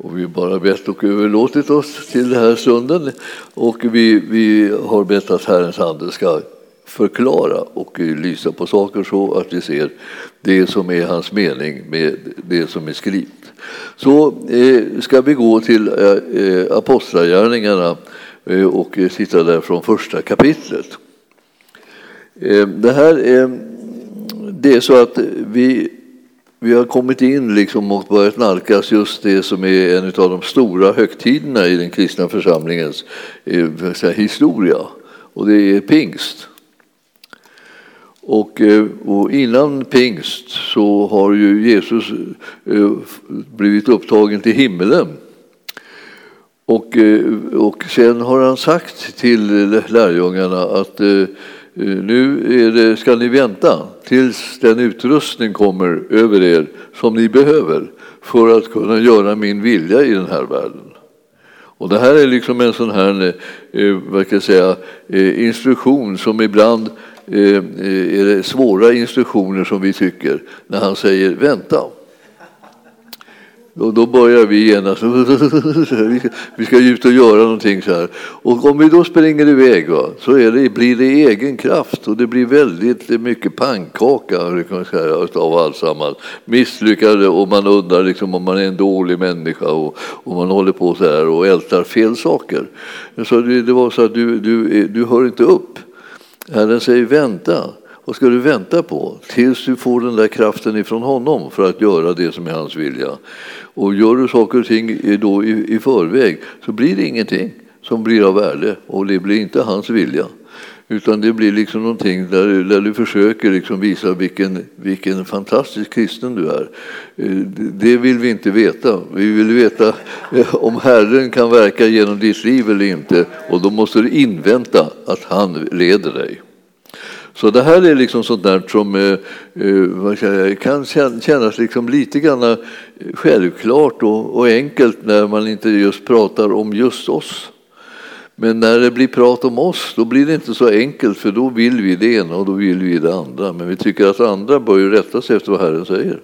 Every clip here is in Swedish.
Och vi har bara bett och överlåtit oss till den här stunden och vi, vi har bett att Herrens ande ska förklara och lysa på saker så att vi ser det som är hans mening med det som är skrivet. Så eh, ska vi gå till eh, eh Apostlagärningarna eh, och titta där från första kapitlet. Eh, det här är, det är så att vi vi har kommit in liksom och börjat nalkas just det som är en av de stora högtiderna i den kristna församlingens eh, säga, historia, och det är pingst. Och, eh, och, innan pingst så har ju Jesus eh, blivit upptagen till himlen. Och, och sen har han sagt till lärjungarna att Eh, nu det, ska ni vänta tills den utrustning kommer över er som ni behöver för att kunna göra min vilja i den här världen. Och det här är liksom en sån här eh, eh, vad ska jag säga, instruktion som ibland är det svåra instruktioner som vi tycker när han säger vänta. Och då börjar vi genast, vi ska ut och göra någonting så här. Och om vi då springer iväg va, så är det, blir det egen kraft och det blir väldigt mycket pannkaka av alltsammans. Misslyckade och man undrar liksom om man är en dålig människa och, och man håller på så här och ältar fel saker. Så det, det var så att du, du, du hör inte upp. Herren säger vänta. Vad ska du vänta på? Tills du får den där kraften ifrån honom för att göra det som är hans vilja. Och gör du saker och ting då i, i förväg så blir det ingenting som blir av värde och det blir inte hans vilja. Utan det blir liksom någonting där, där du försöker liksom visa vilken, vilken fantastisk kristen du är. Eh, det vill vi inte veta. Vi vill veta eh, om Herren kan verka genom ditt liv eller inte. Och då måste du invänta att han leder dig. Så det här är liksom sånt där som eh, eh kan kännas liksom lite grann eh, självklart och, och, enkelt när man inte just pratar om just oss. Men när det blir prat om oss, då blir det inte så enkelt för då vill vi det ena och då vill vi det andra. Men vi tycker att andra bör ju rätta sig efter vad Herren säger.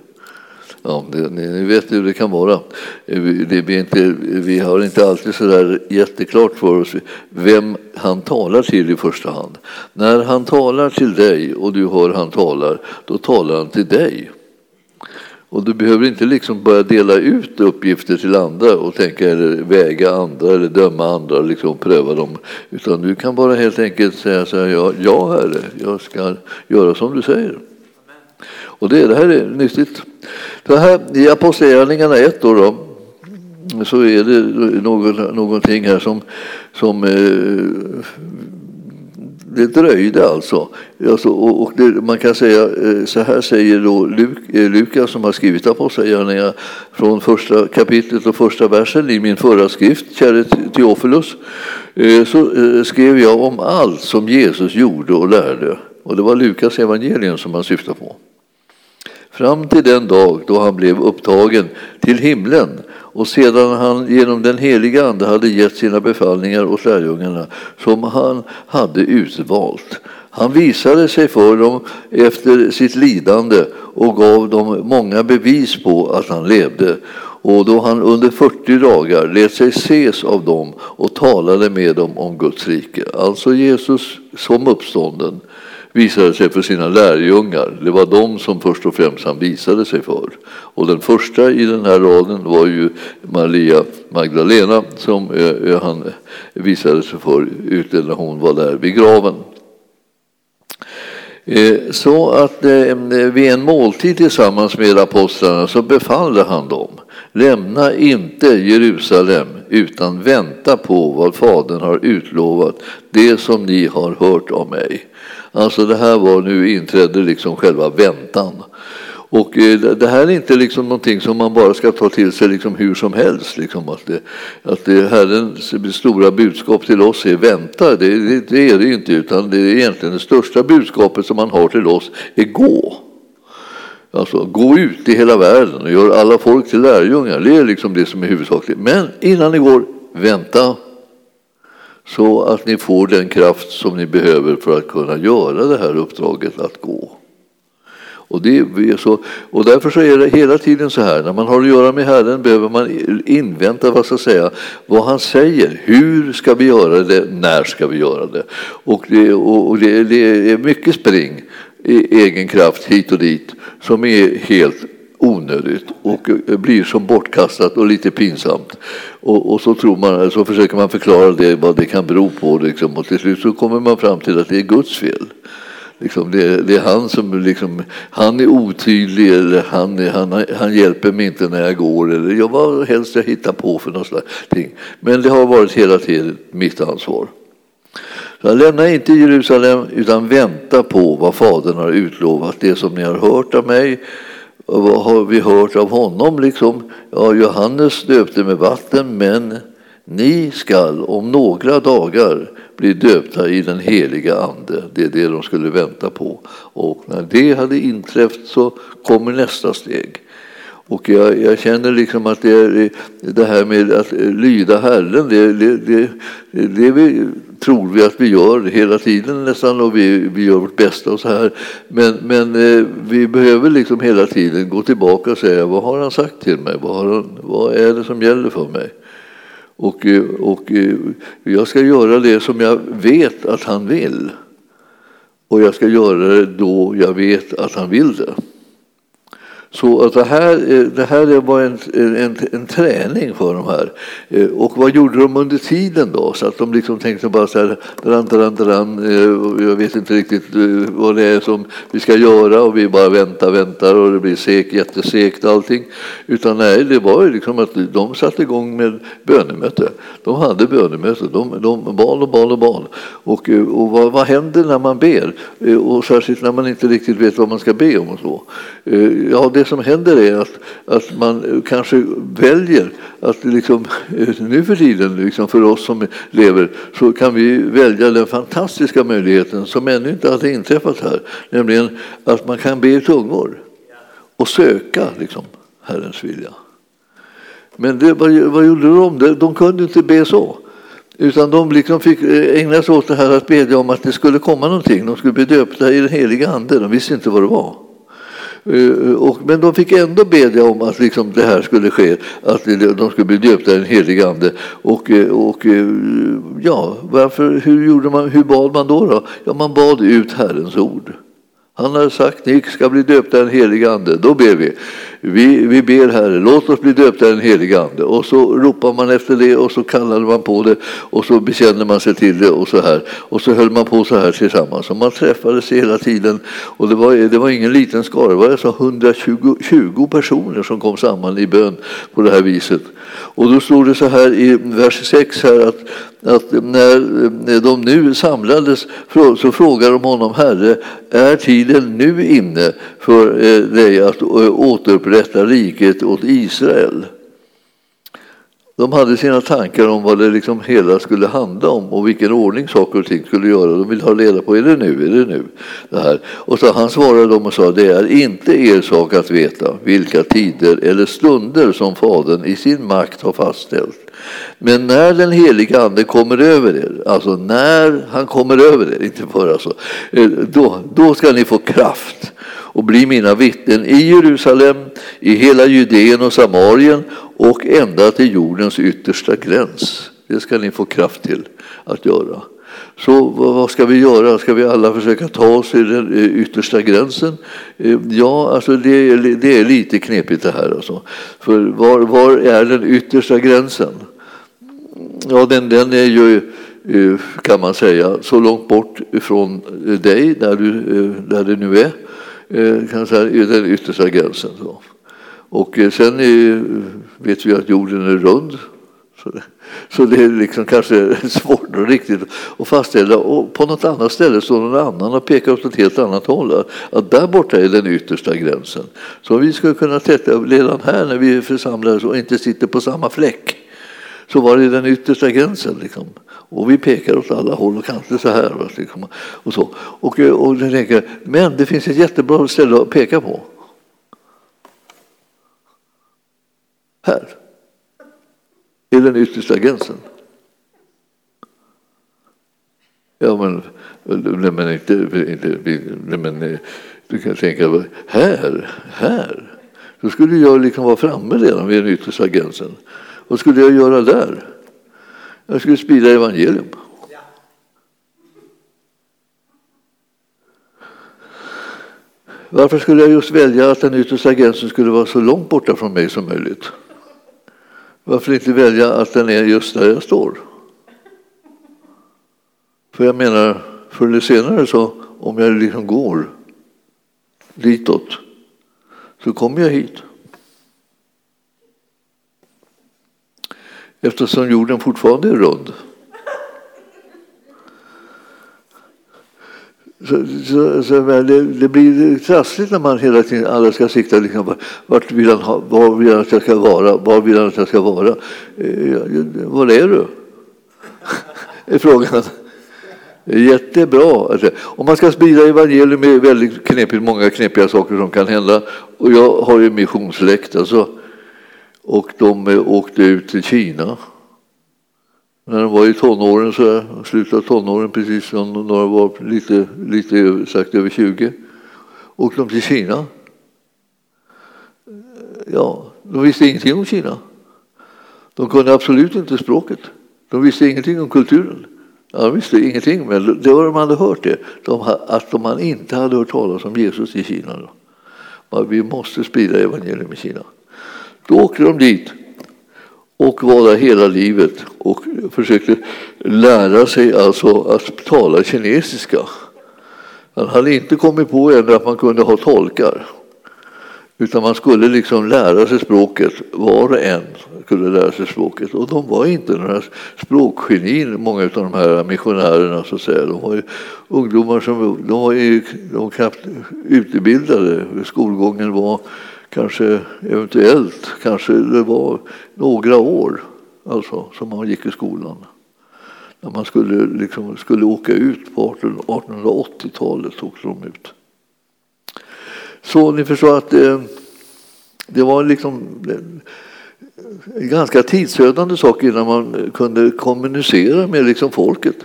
Ja, det, ni vet hur det kan vara. Eh, det, vi, inte, vi har inte alltid så där jätteklart för oss vem han talar till i första hand. När han talar till dig och du hör han talar, då talar han till dig. Och du behöver inte liksom börja dela ut uppgifter till andra och tänka eller väga andra eller döma andra, liksom pröva dem. Utan du kan bara helt enkelt säga så här, ja, ja herre, jag ska göra som du säger. Och det, det här är nyttigt. Det här, I Apostlagärningarna 1 då, då, så är det något, någonting här som, som eh, det dröjde alltså. alltså och, och det, man kan säga, eh, så här säger då Luk, eh, Lukas som har skrivit Apostlagärningarna från första kapitlet och första versen i min förra skrift, käre Teofilus, eh, så skrev jag om allt som Jesus gjorde och lärde. Och det var Lukas evangelium som han syftade på fram till den dag då han blev upptagen till himlen och sedan han genom den heliga Ande hade gett sina befallningar åt lärjungarna som han hade utvalt. Han visade sig för dem efter sitt lidande och gav dem många bevis på att han levde. Och då han under 40 dagar lät sig ses av dem och talade med dem om Guds rike, alltså Jesus som uppstånden, visade sig för sina lärjungar. Det var de som först och främst han visade sig för. Och den första i den här raden var ju Maria Magdalena som eh, eh, han visade sig för ute när hon var där vid graven. Eh, så att vid en måltid tillsammans med apostlarna så befallde han dem Lämna inte Jerusalem utan vänta på vad Fadern har utlovat, det som ni har hört av mig. Alltså det här var nu inträdde liksom själva väntan. Och eh, det här är inte liksom någonting som man bara ska ta till sig liksom hur som helst. Liksom att det, att det Herrens stora budskap till oss är vänta, det, det, det är det inte. Utan det är egentligen det största budskapet som man har till oss är gå. Alltså gå ut i hela världen och gör alla folk till lärjungar. Det är liksom det som är huvudsaken. Men innan ni går, vänta så att ni får den kraft som ni behöver för att kunna göra det här uppdraget att gå. Och, det är så, och därför så är det hela tiden så här, när man har att göra med Herren behöver man invänta vad, ska säga, vad han säger. Hur ska vi göra det? När ska vi göra det? Och det, och det, det är mycket spring egen kraft hit och dit som är helt onödigt och eh, blir som bortkastat och lite pinsamt. Och, och, så, tror man, så försöker man förklara det, vad det kan bero på liksom, och till slut så kommer man fram till att det är Guds fel. Liksom det, det, är han som liksom, han är otydlig eller han, han, han hjälper mig inte när jag går eller jag vad helst jag hittar på för någonting. Men det har varit hela tiden mitt ansvar. Så lämna inte Jerusalem utan vänta på vad Fadern har utlovat, det som ni har hört av mig och vad har vi hört av honom? Liksom? Ja, Johannes döpte med vatten, men ni skall om några dagar bli döpta i den heliga Ande. Det är det de skulle vänta på. Och när det hade inträffat så kommer nästa steg. Och jag, jag, känner liksom att det, det här med att lyda Herren, det, det, det, det vi, tror vi att vi gör hela tiden nästan och vi, vi gör vårt bästa och så här. Men, men eh, vi behöver liksom hela tiden gå tillbaka och säga vad har han sagt till mig? Vad, har han, vad är det som gäller för mig? Och, eh, och eh, jag ska göra det som jag vet att han vill. Och jag ska göra det då jag vet att han vill det. Så att det, här, det här var en, en, en träning för de här. Eh, och vad gjorde de under tiden då? Så att de liksom tänkte bara så här, dran, dran, dran, eh, jag vet inte riktigt eh, vad det är som vi ska göra och vi bara väntar, väntar och det blir sek, jättesekt allting. Utan nej, det var ju liksom att de satte igång med bönemöte. De hade bönemöte, de, de bad och bad och bad. Och, och vad, vad händer när man ber? Och särskilt när man inte riktigt vet vad man ska be om och så. Ja, det det som händer är att, att man kanske väljer att liksom, eh, nu för tiden, liksom för oss som lever, så kan vi välja den fantastiska möjligheten som ännu inte hade inträffat här, nämligen att man kan be i tungor och söka liksom, Herrens vilja. Men det, vad, vad gjorde de? De kunde inte be så. Utan de liksom fick eh, ägna sig åt det här att bedja om att det skulle komma någonting. De skulle bli döpta i den heliga ande. De visste inte vad det var. Eh, och, men de fick ändå bedja om att liksom det här skulle ske, att de skulle bli döpta i den helige Ande. Och, eh, och eh, ja, varför, hur, gjorde man, hur bad man då, då? Ja, man bad ut Herrens ord. Han har sagt ni ska bli döpta i den helige Ande. Då ber vi. Vi, vi ber Herre, låt oss bli döpta i den helige Ande. Och så ropar man efter det och så kallade man på det och så bekände man sig till det och så här. Och så höll man på så här tillsammans. Och man träffades hela tiden. Och det var, det var ingen liten skara, det var alltså 120 personer som kom samman i bön på det här viset. Och då stod det så här i vers 6 här att, att när de nu samlades så frågade de honom, Herre, är tiden nu inne för eh, dig att eh, återupprätta riket åt Israel? De hade sina tankar om vad det liksom hela skulle handla om och vilken ordning saker och ting skulle göra. De ville ha reda på, är det nu, är det nu? Det här. Och så han svarade dem och sa, det är inte er sak att veta vilka tider eller stunder som Fadern i sin makt har fastställt. Men när den heliga Ande kommer över er, alltså när han kommer över er, inte för alltså, eh, då, då ska ni få kraft och bli mina vittnen i Jerusalem, i hela Judeen och Samarien och ända till jordens yttersta gräns. Det ska ni få kraft till att göra. Så vad ska vi göra? Ska vi alla försöka ta oss till den eh, yttersta gränsen? Eh, ja, alltså det, är, det är lite knepigt det här. Alltså. För var, var är den yttersta gränsen? Ja, den, den är ju, eh, kan man säga, så långt bort från dig, där, du, där det nu är, Eh, kan säga, den yttersta gränsen. Då. Och eh, sen är, vet vi att jorden är rund. Så det, så det är liksom kanske svårt och riktigt att fastställa. Och på något annat ställe står någon annan och pekar åt ett helt annat håll. Att där borta är den yttersta gränsen. Så vi skulle kunna titta redan här när vi församlades och inte sitter på samma fläck. Så var är den yttersta gränsen. Liksom. Och vi pekar åt alla håll och kanter så här. Och så. Och, eh, och tänker, men det finns ett jättebra ställe att peka på. Här är den yttersta gränsen. Ja, men, men, inte, inte men, eh, Du kan tänka, här, här. Då skulle jag liksom vara framme redan vid den yttersta gränsen. Vad skulle jag göra där? Jag skulle sprida evangelium. Varför skulle jag just välja att den yttersta gränsen skulle vara så långt borta från mig som möjligt? Varför inte välja att den är just där jag står? För jag menar, förr eller senare så om jag liksom går ditåt så kommer jag hit. Eftersom jorden fortfarande är rund. Så, så, så det, det, blir trassligt när man hela tiden alla ska sikta liksom, vart vill han ha, var vill han att jag ska vara, var vill han att jag ska vara? Eh, var är du? är frågan. Jättebra. Alltså, om man ska sprida evangelium är väldigt knepigt, många knepiga saker som kan hända. Och jag har ju missionssläkt alltså. Och de eh, åkte ut till Kina. När de var i tonåren, så slutet av tonåren, precis som några var lite, lite sagt över 20, åkte de till Kina. Ja, de visste ingenting om Kina. De kunde absolut inte språket. De visste ingenting om kulturen. Ja, de visste ingenting, men det var de hade hört det. De, att de inte hade hört talas om Jesus i Kina. Då. Vi måste sprida evangelium i Kina. Då åkte de dit och var där hela livet och försökte lära sig alltså att tala kinesiska. Han hade inte kommit på ännu att man kunde ha tolkar. Utan man skulle liksom lära sig språket, var och en skulle lära sig språket. Och de var inte några språkgenin, många av de här missionärerna. Så att säga. De var ju ungdomar som de var ju, de var knappt utbildade. Skolgången var kanske eventuellt, kanske det var några år alltså, som man gick i skolan. När man skulle, liksom, skulle åka ut på 1880-talet åkte de ut. Så ni förstår att det, det var liksom eh, en ganska tidsödande sak innan man kunde kommunicera med liksom folket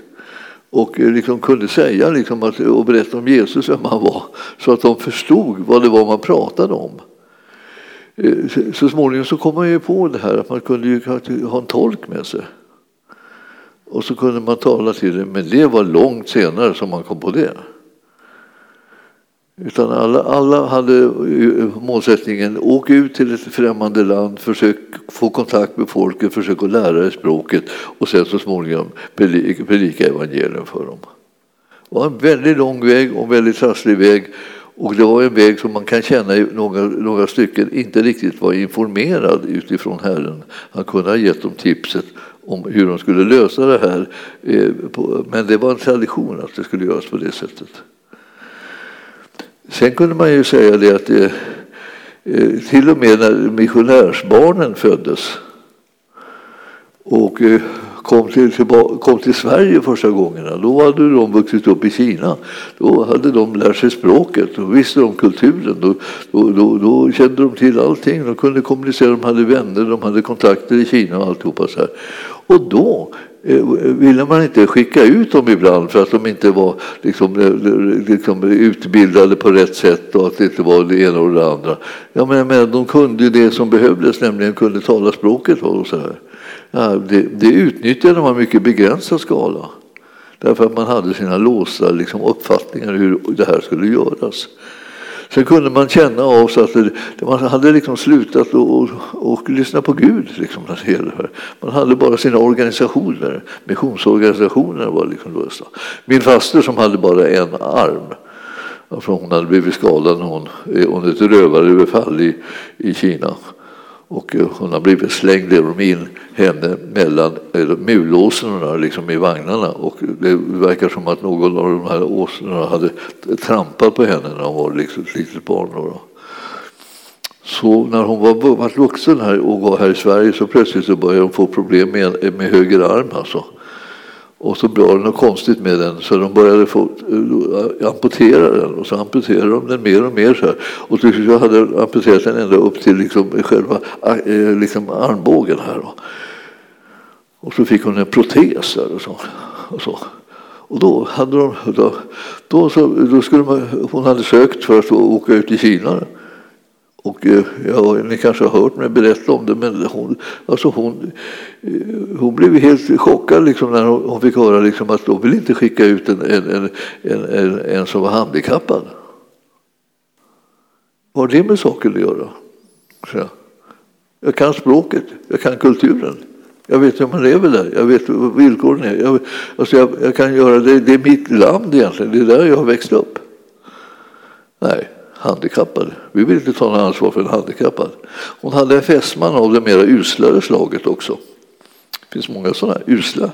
och eh, liksom kunde säga liksom att, och berätta om Jesus, vem han var, så att de förstod vad det var man pratade om. Eh, så småningom så kom man ju på det här att man kunde ju ha en tolk med sig. Och så kunde man tala till det, men det var långt senare som man kom på det. Utan alla, alla hade målsättningen åk ut till ett främmande land, försök få kontakt med folket, försök att lära sig språket och sen så småningom predika evangelium för dem. Det var en väldigt lång väg och en väldigt trasslig väg och det var en väg som man kan känna i några, några stycken inte riktigt var informerad utifrån Herren. Han kunde ha gett dem tipset om hur de skulle lösa det här. Eh, men det var en tradition att det skulle göras på det sättet. Sen kunde man ju säga det att det, till och med när missionärsbarnen föddes och kom till, kom till Sverige första gångerna, då hade de vuxit upp i Kina. Då hade de lärt sig språket, då visste de kulturen, då, då, då, då kände de till allting. De kunde kommunicera, de hade vänner, de hade kontakter i Kina och alltihopa så här. Och då eh, ville man inte skicka ut dem ibland för att de inte var liksom, eh, liksom utbildade på rätt sätt och att det inte var det ena och det andra. Ja, men, men de kunde det som behövdes, nämligen kunde tala språket. Och så här. Ja, det, det utnyttjade man mycket begränsad skala. Därför att man hade sina låsta liksom, uppfattningar hur det här skulle göras. Sen kunde man känna av sig att det, man hade liksom slutat att och, och lyssna på Gud. Liksom, Man hade bara sina organisationer, missionsorganisationer var liksom lösta. Min faster som hade bara en arm, hon hade blivit skadad när hon, eh, under ett rövaröverfall i, i Kina. Och eh, hon har blivit slängd de in henne mellan mulåsnorna liksom i vagnarna och det verkar som att någon av de här åsnorna hade trampat på henne när hon var liksom ett litet barn. Då. Så när hon var, var vuxen här och var här i Sverige så plötsligt så började hon få problem med, med höger arm. Alltså. Och så var det något konstigt med den så de började få, eh, amputera den och så amputerade de den mer och mer. Så här. Och till slut hade de amputerat den ända upp till liksom själva eh, liksom armbågen här. Då. Och så fick hon en protes där och så. Och, så. Och då hade de, då, då, så, då skulle man, hon hade sökt för att åka ut i Kina. Och eh, ja, ni kanske har hört mig berätta om det, men hon, alltså hon, eh, hon blev helt chockad liksom när hon fick höra liksom att de vill inte skicka ut en, en, en, en, en som var handikappad. Vad har det med saken att göra? Så, jag kan språket, jag kan kulturen. Jag vet hur man lever där, jag vet hur villkoren är. Jag, alltså jag, jag, kan göra det, det är mitt land egentligen, det är där jag har växt upp. Nej, handikappade. Vi vill inte ta något ansvar för en handikappad. Hon hade en fästman av det mera uslare slaget också. Det finns många sådana usla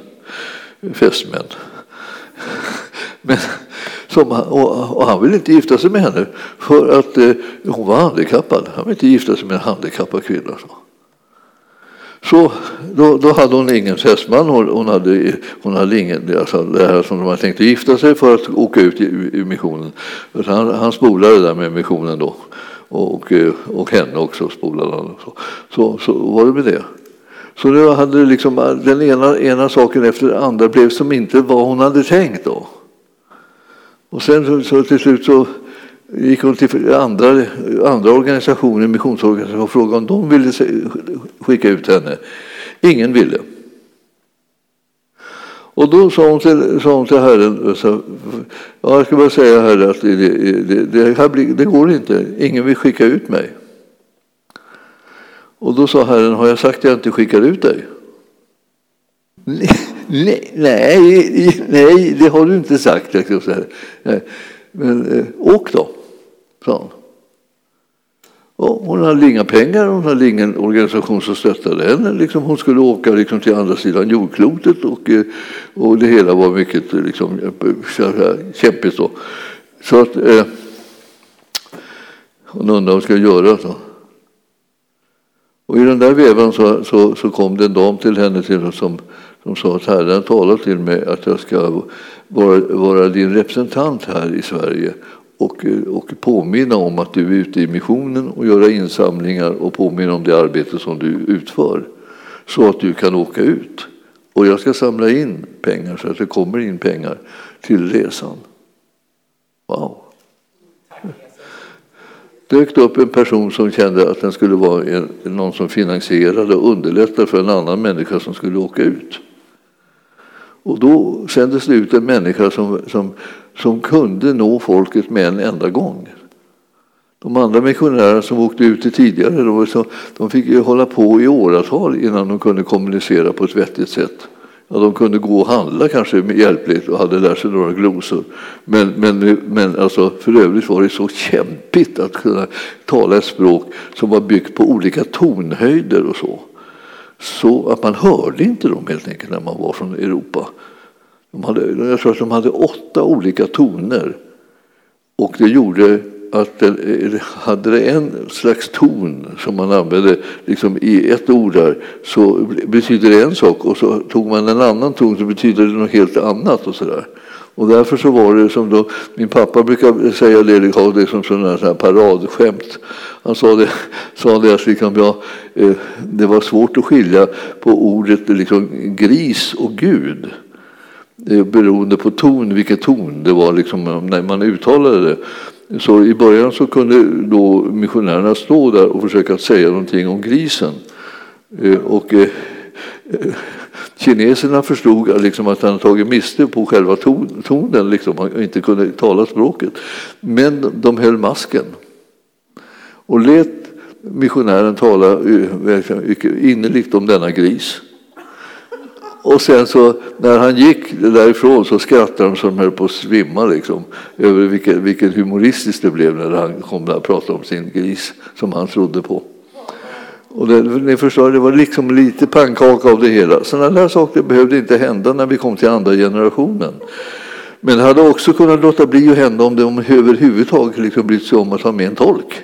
fästmän. Men, som, och, och, han ville inte gifta sig med henne för att eh, hon var handikappad. Han ville inte gifta sig med en handikappad kvinna. Så. Så då, då hade hon ingen fästman, hon, hon, hade, hon hade ingen, alltså det här som de hade tänkt gifta sig för att åka ut i, i missionen. Han, han spolade där med missionen då. Och, eh, och henne också spolade han. Så, så, så var det med det. Så nu hade liksom den ena, ena saken efter den andra blev som inte vad hon hade tänkt då. Och sen så, så till slut så gick hon till andra, andra organisationer, missionsorganisationer och frågade om de ville skicka ut henne. Ingen ville. Och då sa hon till, sa hon till Herren, så, ja, jag ska bara säga herre att det, det, det, här blir, det går inte, ingen vill skicka ut mig. Och då sa Herren, har jag sagt att jag inte skickar ut dig? Nej, nej, nej, det har du inte sagt. Liksom men eh, åk då sa hon. Och hon hade inga pengar, hon hade ingen organisation som stöttade henne. Liksom hon skulle åka liksom till andra sidan jordklotet och, eh, och det hela var mycket eh, liksom, eh, kämpigt. Då. Så att eh, hon undrade vad hon skulle göra. Så. Och i den där vevan så, så, så kom det en dam till henne till, som, de sa att Herren talar till mig att jag ska vara, vara din representant här i Sverige och, och påminna om att du är ute i missionen och göra insamlingar och påminna om det arbete som du utför så att du kan åka ut. Och jag ska samla in pengar så att det kommer in pengar till resan. Wow! dök det upp en person som kände att den skulle vara någon som finansierade och underlättade för en annan människa som skulle åka ut. Och då sändes det ut en människa som, som, som kunde nå folket med en enda gång. De andra missionärerna som åkte ut tidigare de, så, de fick ju hålla på i åratal innan de kunde kommunicera på ett vettigt sätt. Ja, de kunde gå och handla kanske hjälpligt och hade lärt sig några glosor. Men, men, men alltså, för övrigt var det så kämpigt att kunna tala ett språk som var byggt på olika tonhöjder och så. Så att man hörde inte dem helt enkelt när man var från Europa. De hade, jag tror att de hade åtta olika toner. Och det gjorde att det, hade det en slags ton som man använde liksom i ett ord där så betyder det en sak och så tog man en annan ton så betyder det något helt annat och sådär. Och därför så var det som då, min pappa brukar säga det, ha det som sådana här paradskämt. Han sa det, sa det att liksom, ja, eh, det var svårt att skilja på ordet liksom, gris och Gud eh, beroende på ton, vilken ton det var liksom, när man uttalade det. Så i början så kunde då missionärerna stå där och försöka säga någonting om grisen. Eh, och kineserna förstod liksom att han tagit miste på själva ton, tonen, liksom, han inte kunde tala språket. Men de höll masken och lät missionären tala eh, innerligt om denna gris. Och sen så när han gick därifrån så skrattade de så de höll på att svimma liksom, över vilket vilken humoristiskt det blev när han kom där och pratade om sin gris som han trodde på. Och det, ni förstår, det var liksom lite pannkaka av det hela. Sådana där saker behövde inte hända när vi kom till andra generationen. Men det hade också kunnat låta bli att hända om de överhuvudtaget liksom brytt sig om att ha med en tolk.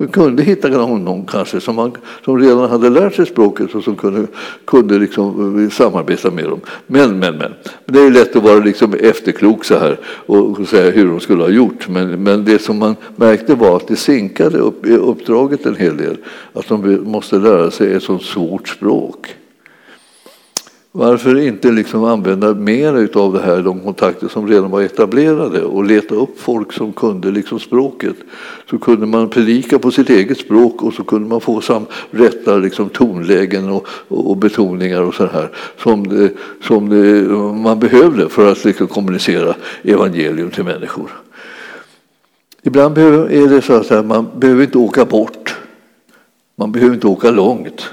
Man kunde hitta någon kanske som, man, som redan hade lärt sig språket och som kunde, kunde liksom eh, samarbeta med dem. Men, men, men. Det är lätt att vara liksom efterklok så här och säga hur de skulle ha gjort. Men, men det som man märkte var att det sinkade upp, uppdraget en hel del. Att de måste lära sig ett sådant svårt språk. Varför inte liksom använda mer av det här, de kontakter som redan var etablerade och leta upp folk som kunde liksom språket. Så kunde man predika på sitt eget språk och så kunde man få sam rätta liksom tonlägen och, och, och betoningar och så här som, det, som det, man behövde för att liksom kommunicera evangelium till människor. Ibland är det så att man behöver inte åka bort. Man behöver inte åka långt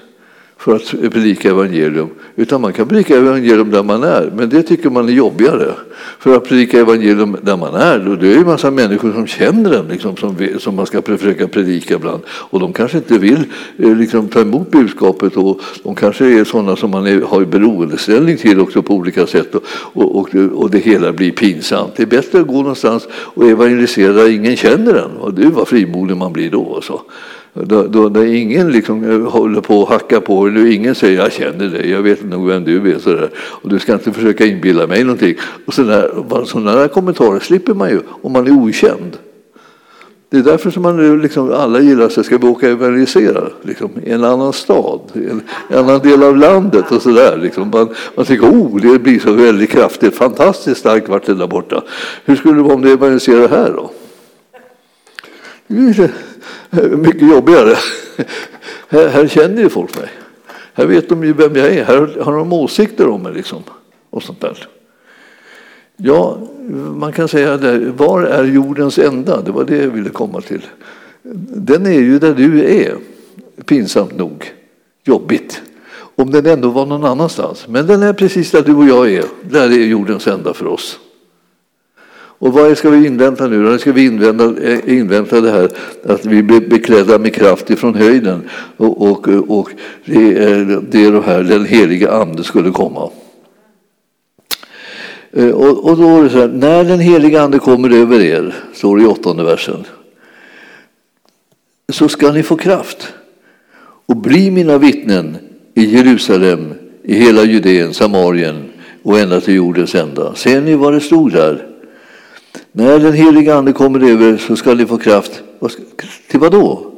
för att predika evangelium. Utan man kan predika evangelium där man är. Men det tycker man är jobbigare. För att predika evangelium där man är, då det är det en massa människor som känner den liksom, som, som man ska försöka predika bland. Och de kanske inte vill eh, liksom, ta emot budskapet och de kanske är sådana som man är, har beroendeställning till också på olika sätt. Och, och, och, och, det hela blir pinsamt. Det är bättre att gå någonstans och evangelisera där ingen känner den. Och det vad frimodig man blir då. Så. Då, då, då ingen liksom eh, håller på och hackar på och ingen säger jag känner dig, jag vet nog vem du är. Så Och du ska inte försöka inbilla mig någonting. Och sådana där kommentarer slipper man ju om man är okänd. Det är därför som man liksom, alla gillar sig, ska vi åka och evangelisera liksom, i en annan stad, i en, en annan del av landet och sådär. Liksom. Man, man tycker oh, det blir så väldigt kraftigt, fantastiskt starkt vart det där borta. Hur skulle det vara om du evangeliserar här då? Eh, mycket jobbigare. Här, här, känner ju folk mig. Här vet de ju vem jag är. Här har de åsikter om mig. Liksom, och sånt där. Ja, man kan säga det. Var är jordens ända? Det var det jag ville komma till. Den är ju där du är, pinsamt nog. Jobbigt. Om den ändå var någon annanstans. Men den är precis där du och jag är. Där är jordens ända för oss. Och vad ska vi invänta nu? Nu ska vi invänta, eh, invänta det här att vi blir beklädda med kraft ifrån höjden och, och, och det, är, det är det här den heliga ande skulle komma. Eh, och, och då är det så här, när den heliga ande kommer över er, står det i åttonde versen, så ska ni få kraft och bli mina vittnen i Jerusalem, i hela Judeen, Samarien och ända till jordens ända. Ser ni vad det stod där? När den helige Ande kommer över så ska ni få kraft. Till vad då?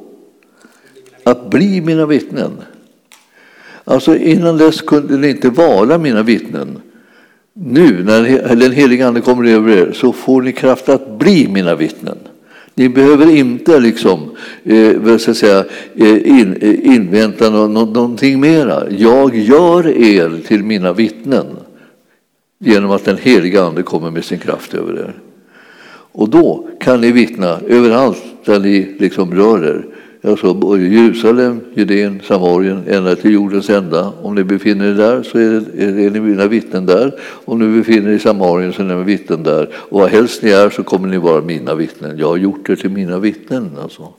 Att bli mina vittnen. Alltså innan dess kunde ni inte vara mina vittnen. Nu när den helige Ande kommer över er så får ni kraft att bli mina vittnen. Ni behöver inte liksom, eh, ska säga, eh, in, eh, invänta no, no, någonting mera. Jag gör er till mina vittnen genom att den heliga Ande kommer med sin kraft över er. Och då kan ni vittna överallt där ni liksom rör er. Alltså Jerusalem, Judeen, Samarien, ända till jordens ända. Om ni befinner er där så är, det, är ni mina vittnen där. Om ni befinner er i Samarien så är ni vittnen där. Och vad helst ni är så kommer ni vara mina vittnen. Jag har gjort er till mina vittnen. Alltså.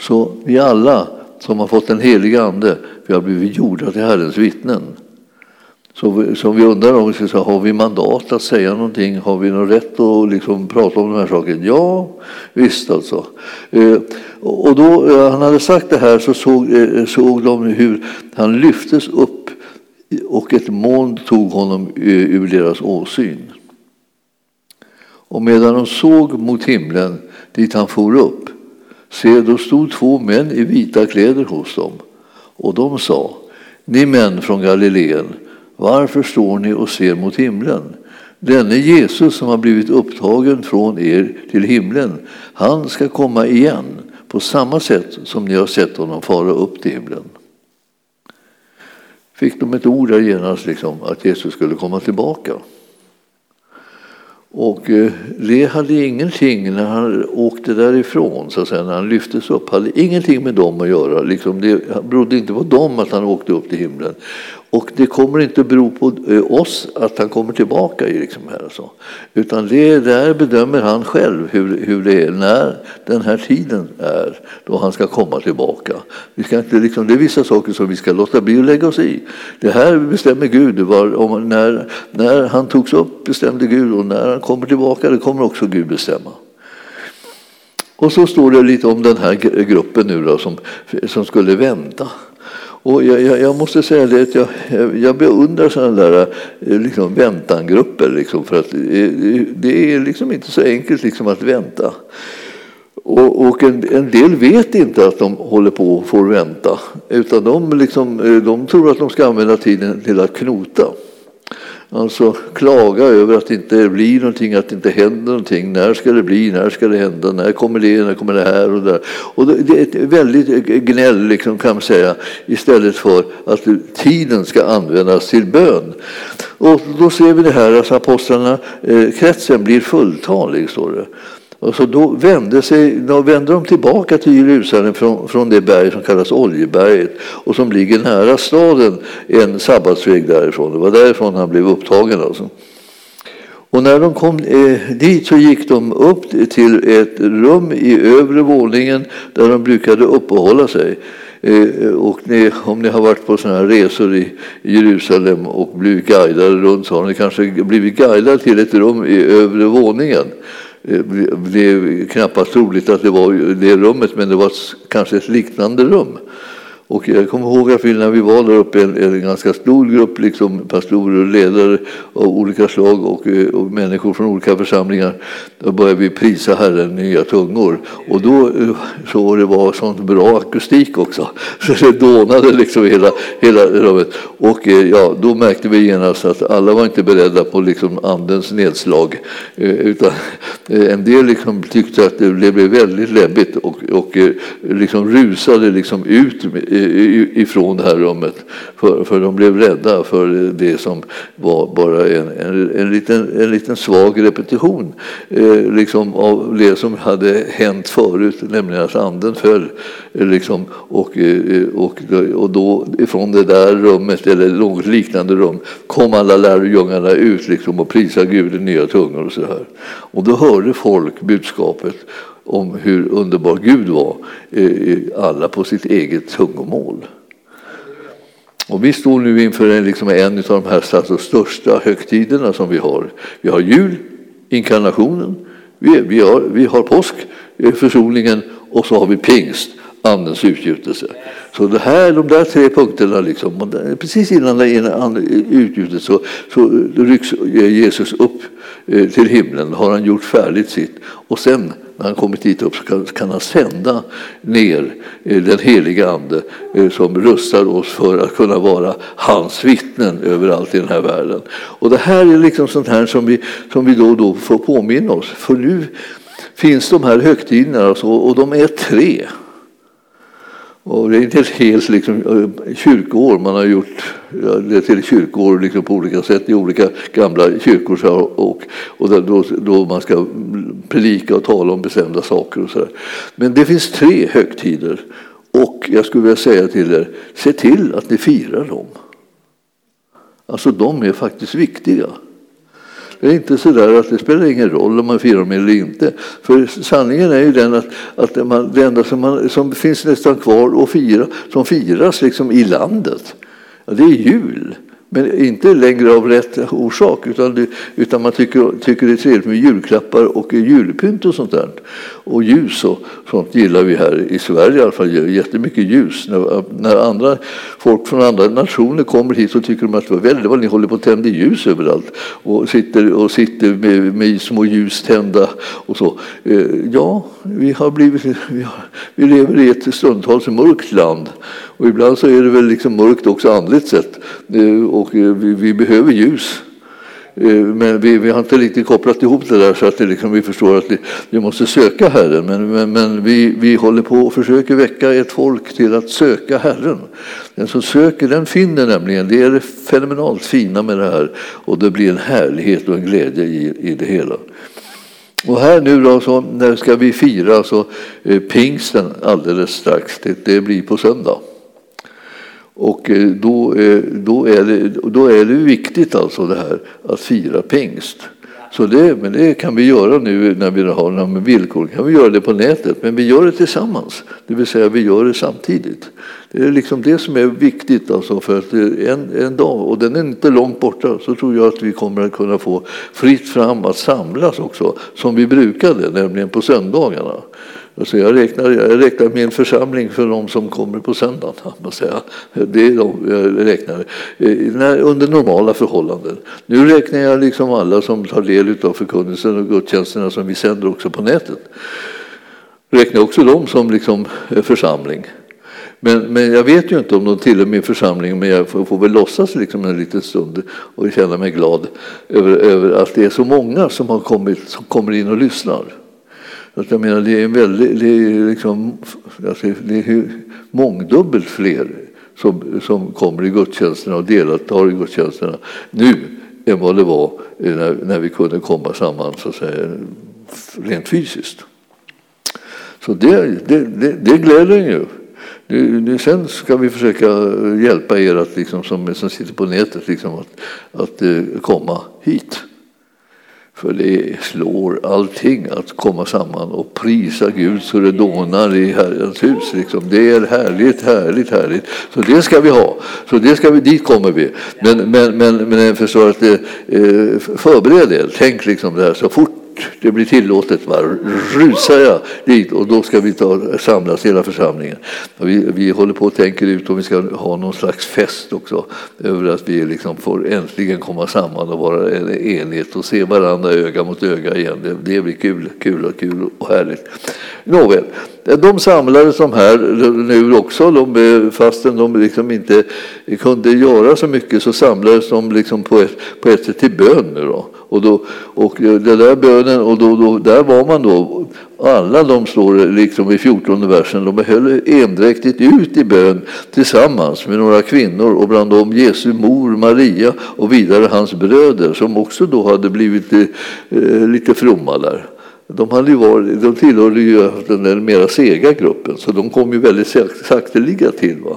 Så vi alla som har fått den heliga Ande, vi har blivit gjorda till Herrens vittnen. Så, som vi undrar om vi har vi mandat att säga någonting? Har vi någon rätt att liksom prata om de här sakerna? Ja, visst alltså. Eh, och då eh, han hade sagt det här så såg, eh, såg de hur han lyftes upp och ett moln tog honom ur deras åsyn. Och medan de såg mot himlen dit han for upp, se då stod två män i vita kläder hos dem. Och de sa, ni män från Galileen, varför står ni och ser mot himlen? Denne Jesus som har blivit upptagen från er till himlen, han ska komma igen på samma sätt som ni har sett honom fara upp till himlen. Fick de ett ord där genast, liksom, att Jesus skulle komma tillbaka. Och eh, det hade ingenting, när han åkte därifrån, så att säga, när han lyftes upp, hade ingenting med dem att göra. Liksom det berodde inte på dem att han åkte upp till himlen. Och det kommer inte bero på eh, oss att han kommer tillbaka. Liksom här så. Utan det där bedömer han själv hur, hur det är när den här tiden är då han ska komma tillbaka. Vi ska inte, liksom, det är vissa saker som vi ska låta bli att lägga oss i. Det här bestämmer Gud. Var, om, när, när han togs upp bestämde Gud och när han kommer tillbaka det kommer också Gud bestämma. Och så står det lite om den här gruppen nu då, som, som skulle vänta. Och jag, jag, jag, måste säga det att jag, jag beundrar sådana där eh, liksom, väntangrupper. Liksom, för att det, det är liksom inte så enkelt liksom, att vänta. Och, och en, en, del vet inte att de håller på och får vänta, utan de, liksom, eh, de tror att de ska använda tiden till att knota. Alltså klaga över att det inte blir någonting, att det inte händer någonting. När ska det bli? När ska det hända? När kommer det? När kommer det här och där? Och det är ett väldigt gnäll liksom, kan man säga istället för att tiden ska användas till bön. Och då ser vi det här att apostlarna, eh, kretsen blir fulltalig, står det. Och så då vände, sig, då vände de tillbaka till Jerusalem från, från det berg som kallas Oljeberget och som ligger nära staden en sabbatsväg därifrån. Det var därifrån han blev upptagen. Alltså. Och när de kom eh, dit så gick de upp till ett rum i övre våningen där de brukade uppehålla sig. Eh, och ni, om ni har varit på sådana här resor i Jerusalem och blivit guidade runt så har ni kanske blivit guidade till ett rum i övre våningen. Det är knappast troligt att det var det rummet, men det var kanske ett liknande rum. Och jag kommer ihåg att vi, när vi var där uppe, en, en ganska stor grupp liksom pastorer och ledare av olika slag och, eh, och människor från olika församlingar, då började vi prisa Herren i nya tungor. Och då eh, så det var sån bra akustik också, så det dånade liksom hela, hela rummet. Och eh, ja, då märkte vi genast att alla var inte beredda på liksom andens nedslag, utan en del liksom tyckte att det blev väldigt läbbigt och, och liksom rusade liksom ut ifrån det här rummet. För, för de blev rädda för det som var bara en, en, en, liten, en liten svag repetition eh, liksom av det som hade hänt förut, nämligen att anden föll. Eh, liksom, och, eh, och, och då ifrån det där rummet, eller något liknande rum, kom alla lärjungarna ut liksom, och prisade Gud i nya tungor. Och, så här. och då hörde folk budskapet om hur underbar Gud var, alla på sitt eget tungomål. Och vi står nu inför en, liksom en av de här alltså, största högtiderna som vi har. Vi har jul, inkarnationen, vi, vi, har, vi har påsk, eh, försoningen och så har vi pingst, Andens utgjutelse. Så det här, de där tre punkterna, liksom, precis innan den så, så rycks Jesus upp eh, till himlen, har han gjort färdigt sitt. Och sen när han kommit dit upp så kan, kan han sända ner eh, den heliga Ande eh, som rustar oss för att kunna vara hans vittnen överallt i den här världen. Och det här är liksom sånt här som vi, som vi då och då får påminna oss. För nu finns de här högtiderna alltså, och de är tre. Och det är inte ett helt liksom, eh, kyrkoår. Man har gjort det till kyrkoår liksom på olika sätt i olika gamla kyrkor. Så, och, och då, då man ska predika och tala om bestämda saker. Och så där. Men det finns tre högtider. Och jag skulle vilja säga till er, se till att ni firar dem. Alltså de är faktiskt viktiga. Det är inte så där att det spelar ingen roll om man firar dem eller inte. För sanningen är ju den att, att man, det enda som, man, som finns nästan kvar att fira, som firas liksom i landet, ja, det är jul. Men inte längre av rätt orsak, utan, det, utan man tycker, tycker det är trevligt med julklappar och julpynt och sånt där. Och ljus och sånt gillar vi här i Sverige i alla fall, jättemycket ljus. När, när andra folk från andra nationer kommer hit så tycker de att det var väldigt vad ni håller på att tända ljus överallt och sitter, och sitter med, med små ljus tända och så. Eh, ja, vi, har blivit, vi, har, vi lever i ett stundtals mörkt land och ibland så är det väl liksom mörkt också andligt sett. Eh, och eh, vi, vi behöver ljus. Eh, men vi, vi, har inte riktigt kopplat ihop det där så att det liksom, vi förstår att vi, vi måste söka Herren. Men, men, men, vi, vi håller på och försöker väcka ett folk till att söka Herren. Den som söker den finner nämligen. Det är det fenomenalt fina med det här. Och det blir en härlighet och en glädje i, i det hela. Och här nu då så när ska vi fira så, eh, pingsten alldeles strax. Det, det blir på söndag. Och eh, då, eh, då, är det, då är det viktigt alltså det här att fira pingst. Så det, men det kan vi göra nu när vi har de här villkor. kan vi göra det på nätet, men vi gör det tillsammans. Det vill säga vi gör det samtidigt. Det är liksom det som är viktigt alltså för att eh, en, en dag, och den är inte långt borta, så tror jag att vi kommer att kunna få fritt fram att samlas också, som vi brukade, nämligen på söndagarna. Alltså jag, räknar, jag räknar min församling för de som kommer på söndagen. Man Säga. Det är de jag räknar eh, under normala förhållanden. Nu räknar jag liksom alla som tar del av förkunnelsen och gudstjänsterna som vi sänder också på nätet. räknar också dem som liksom eh, församling. Men, men jag vet ju inte om de tillhör min församling, men jag får, får väl låtsas liksom en liten stund och känna mig glad över, över att det är så många som har kommit, som kommer in och lyssnar. Att jag menar, det är, en väldigt, det är, liksom, alltså, det är mångdubbelt fler som, som kommer i gudstjänsterna och deltar i gudstjänsterna nu än vad det var när, när vi kunde komma samman så att säga, rent fysiskt. Så det, det, det, det gläder en ju. Nu, nu, sen ska vi försöka hjälpa er att, liksom, som, som sitter på nätet liksom, att, att eh, komma hit. För det slår allting att komma samman och prisa Gud så det dånar i Herrens hus. Liksom. Det är härligt, härligt, härligt. Så det ska vi ha. Så det ska vi, dit kommer vi. Men, men, men, men jag förstår att det, eh, förbered er. Tänk liksom det här så fort det blir tillåtet va, rusar jag dit och då ska vi ta, samlas hela församlingen. Vi, vi håller på och tänker ut om vi ska ha någon slags fest också över att vi liksom får äntligen komma samman och vara en enhet och se varandra öga mot öga igen. Det, det blir kul, kul och kul och härligt. Nåväl, de samlades de här nu också, de, fastän de liksom inte kunde göra så mycket så samlades de liksom på, ett, på ett sätt till bön. Nu då. Och, då, och det där bönen, och då, då, där var man då, alla de står liksom i 14 versen, de höll endräktigt ut i bön tillsammans med några kvinnor och bland dem Jesu mor Maria och vidare hans bröder som också då hade blivit eh, lite fromma där. De, hade ju varit, de tillhörde ju den där mera sega gruppen så de kom ju väldigt sakteliga till. Va?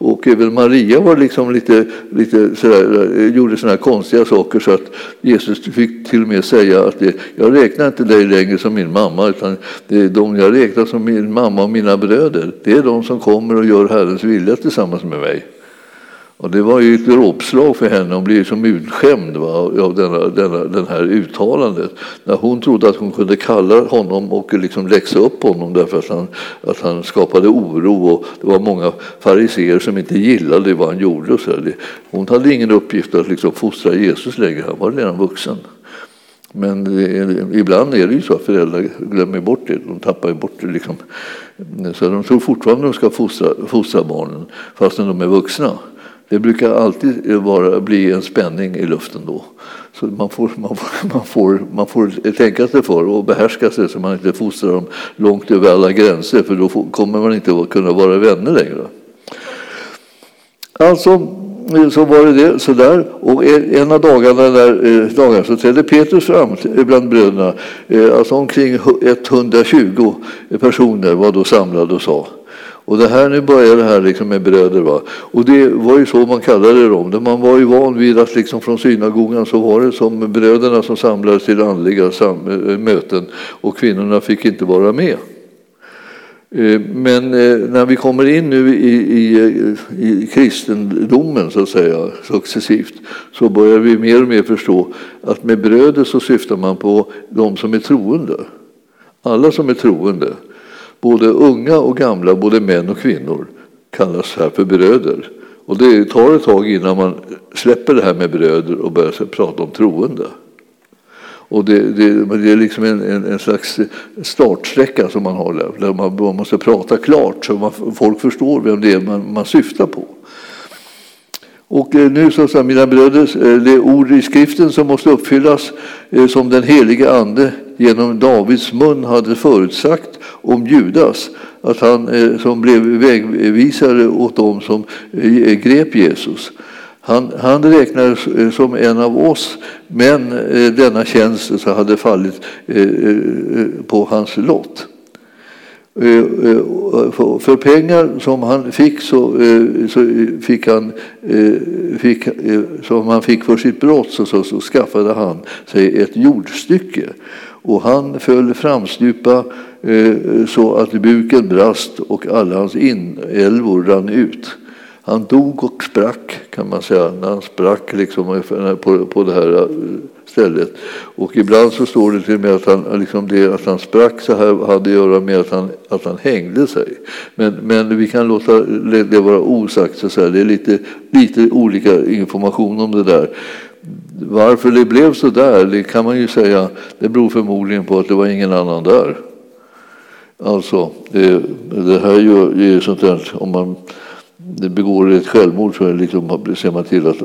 Och även Maria var liksom lite, lite sådär, gjorde sådana här konstiga saker så att Jesus fick till och med säga att det, jag räknar inte dig längre som min mamma utan det är de jag räknar som min mamma och mina bröder. Det är de som kommer och gör Herrens vilja tillsammans med mig. Och det var ju ett dråpslag för henne. Hon blev som utskämd va, av denna, denna, den här uttalandet. När hon trodde att hon kunde kalla honom och liksom läxa upp honom därför att han, att han skapade oro. Och det var många fariseer som inte gillade vad han gjorde. Och så hon hade ingen uppgift att liksom fostra Jesus längre. Han var redan vuxen. Men det, ibland är det ju så att föräldrar glömmer bort det. De tappar bort det. Liksom. Så de tror fortfarande att de ska fostra, fostra barnen fastän de är vuxna. Det brukar alltid vara, bli en spänning i luften då. Så man får, man, får, man, får, man får tänka sig för och behärska sig så man inte fostrar dem långt över alla gränser för då får, kommer man inte att kunna vara vänner längre. Alltså, eh, så var det det, sådär. Och en av dagarna, där, eh, dagarna så trädde Petrus fram eh, bland bröderna. Eh, alltså omkring 120 personer var då samlade och sa och det här, nu börjar det här liksom med bröder. Va? Och det var ju så man kallade dem. Man var ju van vid att liksom från synagogan så var det som bröderna som samlades till andliga eh, möten och kvinnorna fick inte vara med. Eh, men eh, när vi kommer in nu i, i, i kristendomen så att säga successivt så börjar vi mer och mer förstå att med bröder så syftar man på de som är troende. Alla som är troende. Både unga och gamla, både män och kvinnor kallas här för bröder. Och det tar ett tag innan man släpper det här med bröder och börjar prata om troende. Och det, det, det är liksom en, en, en, slags startsträcka som man har där, där man, man måste prata klart så man, folk förstår vem det är man, man syftar på. Och eh, nu så sa mina bröder, eh, det ord i skriften som måste uppfyllas eh, som den helige ande genom Davids mun hade förutsagt om Judas, att han eh, som blev vägvisare åt dem som grep Jesus. Han, han räknades som en av oss, men denna tjänst hade fallit på hans lott. Eh, eh, för pengar som han fick så, eh, så fick han fick, som han fick för sitt brott så, så, så skaffade han sig ett jordstycke och han föll framstupa så att buken brast och alla hans inälvor rann ut. Han dog och sprack kan man säga, när han sprack liksom på, på det här eh, stället. Och ibland så står det till och med att han, liksom det, att han sprack så här hade att göra med att han, att han hängde sig. Men, men vi kan låta det vara osagt. Så här. Det är lite, lite olika information om det där. Varför det blev så där, det kan man ju säga, det beror förmodligen på att det var ingen annan där. Alltså, det, det här är ju sånt där, om man begår ett självmord så är liksom, ser man till att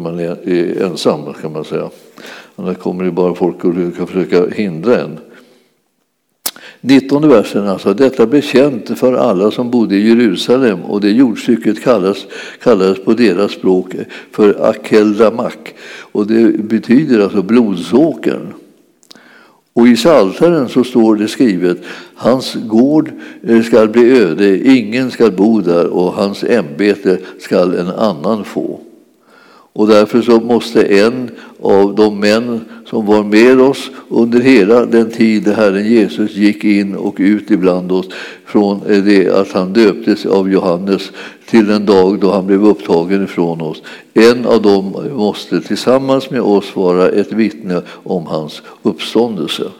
man är, är ensam kan man säga. Annars kommer det bara folk och kan försöka hindra en. 19 versen alltså, detta blev känt för alla som bodde i Jerusalem och det jordstycket kallas, kallades på deras språk för Akeldamak och det betyder alltså blodsåkern. Och i Psaltaren så står det skrivet hans gård eh, skall bli öde, ingen skall bo där och hans ämbete skall en annan få. Och därför så måste en av de män som var med oss under hela den tid Herren Jesus gick in och ut ibland oss från eh, det att han döpte döptes av Johannes till den dag då han blev upptagen ifrån oss. En av dem måste tillsammans med oss vara ett vittne om hans uppståndelse.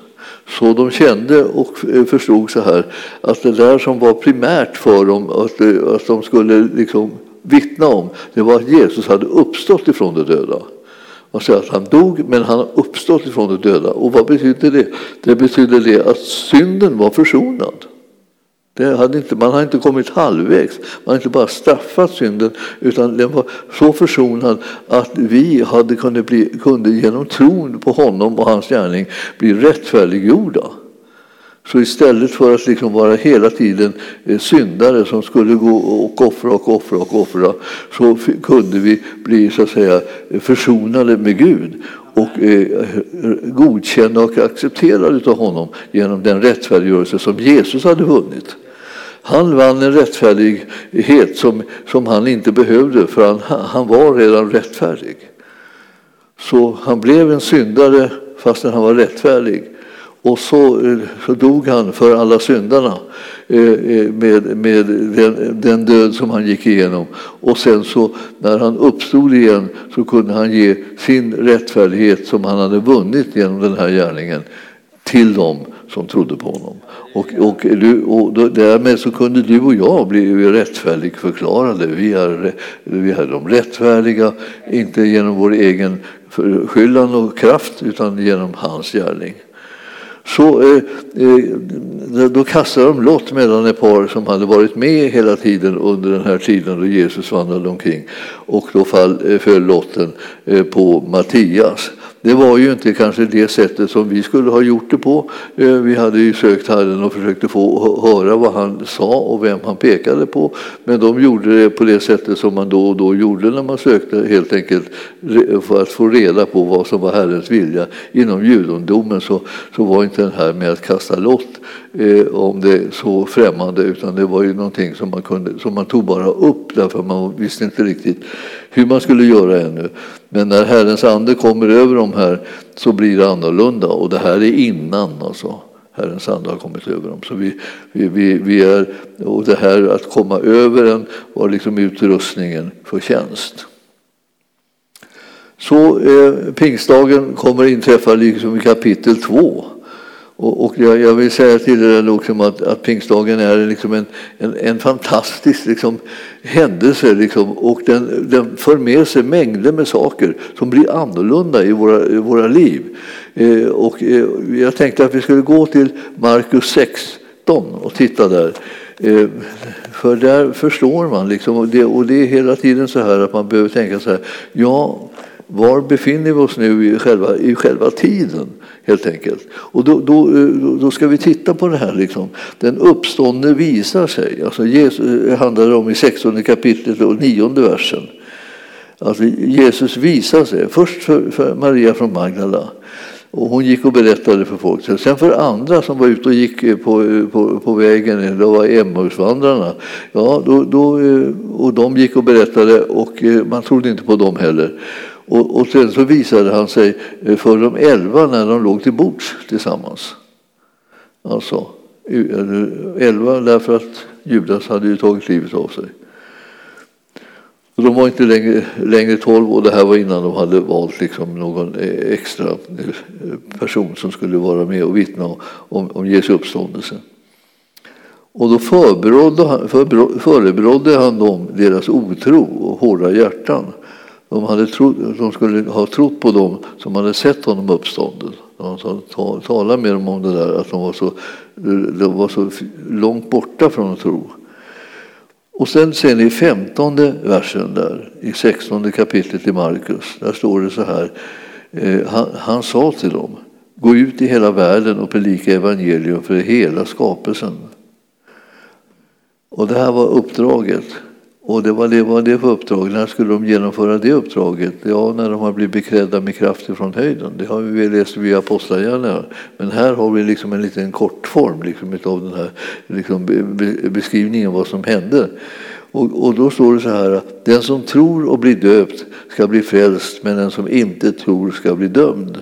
Så de kände och förstod så här att det där som var primärt för dem, att, att de skulle liksom vittna om, det var att Jesus hade uppstått ifrån de döda. Man säger att han dog, men han har uppstått ifrån de döda. Och vad betyder det? Det betyder det att synden var försonad. Det hade inte, man har inte kommit halvvägs. Man har inte bara straffat synden, utan den var så försonad att vi hade kunde, bli, kunde genom tron på honom och hans gärning bli rättfärdiggjorda. Så istället för att liksom vara hela tiden eh, syndare som skulle gå och offra och offra och offra så kunde vi bli så att säga försonade med Gud och eh, godkända och accepterade av honom genom den rättfärdiggörelse som Jesus hade vunnit. Han vann en rättfärdighet som, som han inte behövde för han, han var redan rättfärdig. Så han blev en syndare fastän han var rättfärdig. Och så, eh, så dog han för alla syndarna eh, eh, med, med den, den, död som han gick igenom. Och sen så när han uppstod igen så kunde han ge sin rättfärdighet som han hade vunnit genom den här gärningen till dem som trodde på honom. Och, och, och därmed så kunde du och jag bli rättfärdigförklarade. Vi är, vi är de rättfärdiga, inte genom vår egen förskyllan och kraft utan genom hans gärning. Så eh, eh, då kastade de lott mellan ett par som hade varit med hela tiden under den här tiden då Jesus vandrade omkring. Och då fall, eh, föll lotten eh, på Mattias. Det var ju inte kanske det sättet som vi skulle ha gjort det på. Eh, vi hade ju sökt Herren och försökte få höra vad han sa och vem han pekade på. Men de gjorde det på det sättet som man då och då gjorde när man sökte helt enkelt för att få reda på vad som var Herrens vilja. Inom judendomen så, så var inte det här med att kasta lott eh, om det så främmande utan det var ju någonting som man, kunde, som man tog bara upp därför man visste inte riktigt hur man skulle göra ännu. Men när Herrens ande kommer över dem här så blir det annorlunda och det här är innan alltså. Herrens ande har kommit över dem. Så vi, vi, vi, vi är, och det här att komma över en var liksom utrustningen för tjänst. Så eh, pingstdagen kommer inträffa liksom i kapitel 2. Och, och jag, jag, vill säga till er liksom att, att pingstdagen är liksom en, en, en fantastisk liksom, händelse liksom, och den, den för med sig mängder med saker som blir annorlunda i våra, i våra liv. Eh, och, eh, jag tänkte att vi skulle gå till Markus 16 och titta där. Eh, för där förstår man, liksom, och, det, och det är hela tiden så här att man behöver tänka så här, ja, var befinner vi oss nu i själva, i själva tiden? helt enkelt. Och då, då, då ska vi titta på det här. Liksom. Den uppståndne visar sig. Alltså Jesus, eh, handlar det om i 16 kapitlet och 9 versen. Alltså Jesus visar sig. Först för, för Maria från Magdala. Och hon gick och berättade för folk. Sen för andra som var ute och gick eh, på, eh, på, på vägen, det var Emmausvandrarna. Ja, då, då, och de gick och berättade och man trodde inte på dem heller. Och, och sen så visade han sig eh, för de elva när de låg till bords tillsammans. Alltså elva därför att Judas hade ju tagit livet av sig. Och de var inte längre, längre tolv och det här var innan de hade valt liksom någon eh, extra eh, person som skulle vara med och vittna om, om Jesu uppståndelse. Och då förebrådde han, förebrådde han dem deras otro och hårda hjärtan. De, hade trott, de skulle ha trott på dem som hade sett honom uppstånden. De talade med dem om det där, att de var så, de var så långt borta från att tro. Och sen ser ni femtonde versen där, i sextonde kapitlet i Markus. Där står det så här. Eh, han, han sa till dem, gå ut i hela världen och predika evangelium för hela skapelsen. Och det här var uppdraget. Och det var det, var det för uppdrag. När skulle de genomföra det uppdraget? Ja, när de har blivit beklädda med kraft från höjden. Det har vi läst via Apostlagärningarna. Men här har vi liksom en liten kortform liksom, av den här liksom, beskrivningen av vad som hände. Och, och, då står det så här, den som tror och blir döpt ska bli frälst, men den som inte tror ska bli dömd.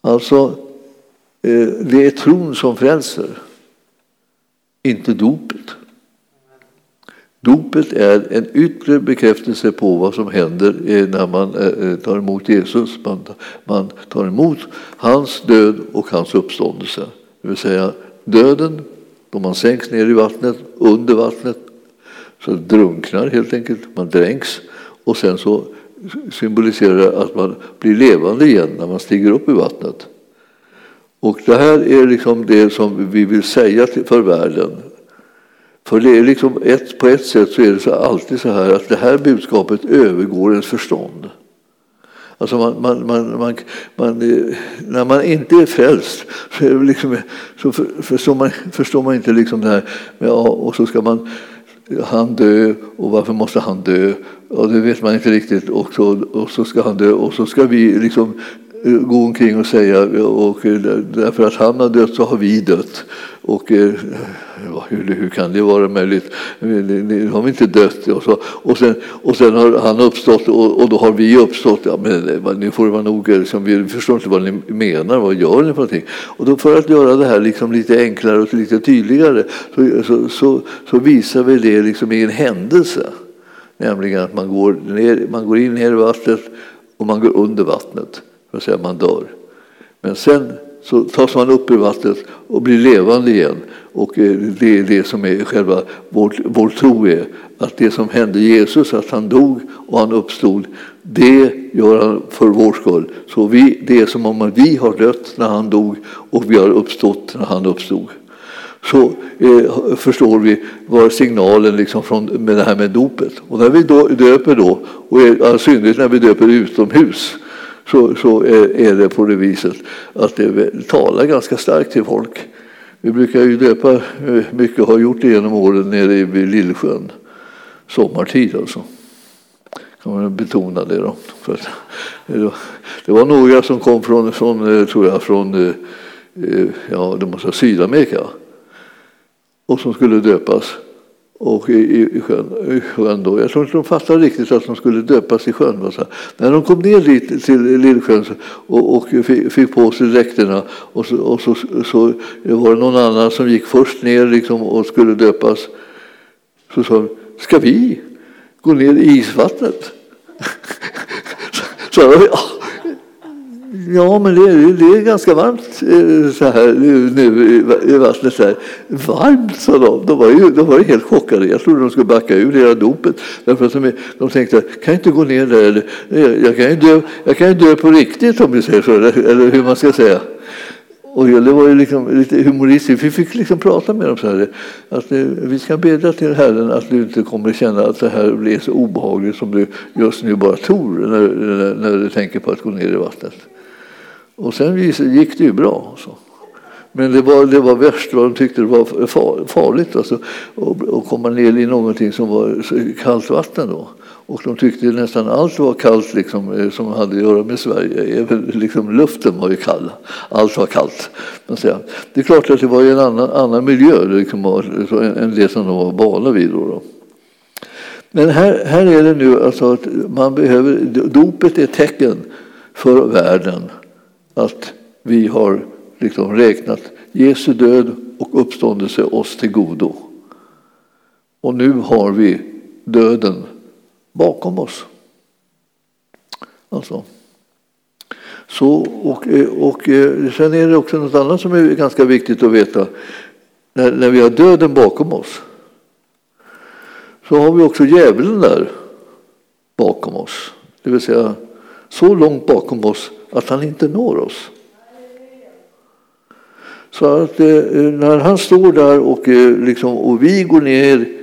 Alltså, eh, det är tron som frälser, inte dopet. Dopet är en yttre bekräftelse på vad som händer eh, när man eh, eh, tar emot Jesus. Man, man tar emot hans död och hans uppståndelse. Det vill säga döden, då man sänks ner i vattnet, under vattnet, så drunknar helt enkelt, man dränks. Och sen så symboliserar det att man blir levande igen när man stiger upp i vattnet. Och det här är liksom det som vi vill säga för världen. För det är liksom ett, på ett sätt så är det så alltid så här att det här budskapet övergår ens förstånd. Alltså man, man, man, man, man eh, när man inte är frälst så, är liksom, så förstår, man, förstår man inte liksom det här ja, och så ska man han dö och varför måste han dö? Och det vet man inte riktigt och så, och så ska han dö och så ska vi liksom Eh, gå omkring och säga och eh, därför att han har dött så har vi dött. Och eh, hur, hur kan det vara möjligt? Nu har vi inte dött. Och, så, och, sen, och sen har han uppstått och, och då har vi uppstått. Ja, men nu får det vara nog, liksom, vi förstår inte vad ni menar, vad gör ni för någonting? Och då för att göra det här liksom lite enklare och lite tydligare så, så, så, så visar vi det liksom i en händelse. Nämligen att man går, ner, man går in ner i vattnet och man går under vattnet för att säga man dör. Men sen så tas man upp ur vattnet och blir levande igen. Och eh, det är det som är själva vår, vår tro är. Att det som hände Jesus, att han dog och han uppstod, det gör han för vår skull. Så vi, det är som om vi har dött när han dog och vi har uppstått när han uppstod. Så eh, förstår vi vad signalen liksom från, med det här med dopet. Och när vi då, döper då, och i synnerhet när vi döper utomhus, så, så är, det på det viset att det talar ganska starkt till folk. Vi brukar ju döpa eh, mycket, har gjort det genom åren nere vid Lillsjön, sommartid alltså. Kan man betona det då. För eh, det var några som kom från, från eh, tror jag, från ja, det måste Sydamerika och som skulle döpas och i, i, sjön, i sjön då. Jag tror inte de fattade riktigt att de skulle döpas i sjön. Så. När de kom ner dit till Lillsjön och, och fick på sig dräkterna och, så, och så, så var det någon annan som gick först ner liksom och skulle döpas. Så sa de, ska vi gå ner i isvattnet? så, så, Ja, men det, det är ganska varmt eh, så här eh, nu i vattnet. Så här. Varmt, sa de. De var, ju, de var ju helt chockade. Jag trodde de skulle backa ur hela dopet. Därför att de, de tänkte, kan jag inte gå ner där? Eller, eh, jag, kan ju dö, jag kan ju dö på riktigt om vi säger så. Eller, eller hur man ska säga. Och det var ju liksom lite humoristiskt. Vi fick liksom prata med dem så här. Att vi ska bedja till Herren att du inte kommer känna att det här blir så obehagligt som du just nu bara tror när, när, när du tänker på att gå ner i vattnet. Och sen gick det ju bra. Så. Men det var, det var värst vad de tyckte det var farligt alltså, att komma ner i någonting som var kallt vatten. Då. Och de tyckte nästan allt var kallt liksom, eh, som hade att göra med Sverige. Även liksom, luften var ju kall. Allt var kallt. Det är klart att det var en annan, annan miljö liksom, än det som de var vana vid. Då, då. Men här, här är det nu alltså att man behöver, dopet är ett tecken för världen att vi har liksom räknat Jesu död och uppståndelse oss till godo. Och nu har vi döden bakom oss. Alltså. Så, och, och eh, sen är det också något annat som är ganska viktigt att veta. När, när vi har döden bakom oss så har vi också djävulen där bakom oss. Det vill säga så långt bakom oss att han inte når oss. Så att eh, när han står där och, eh, liksom, och vi går ner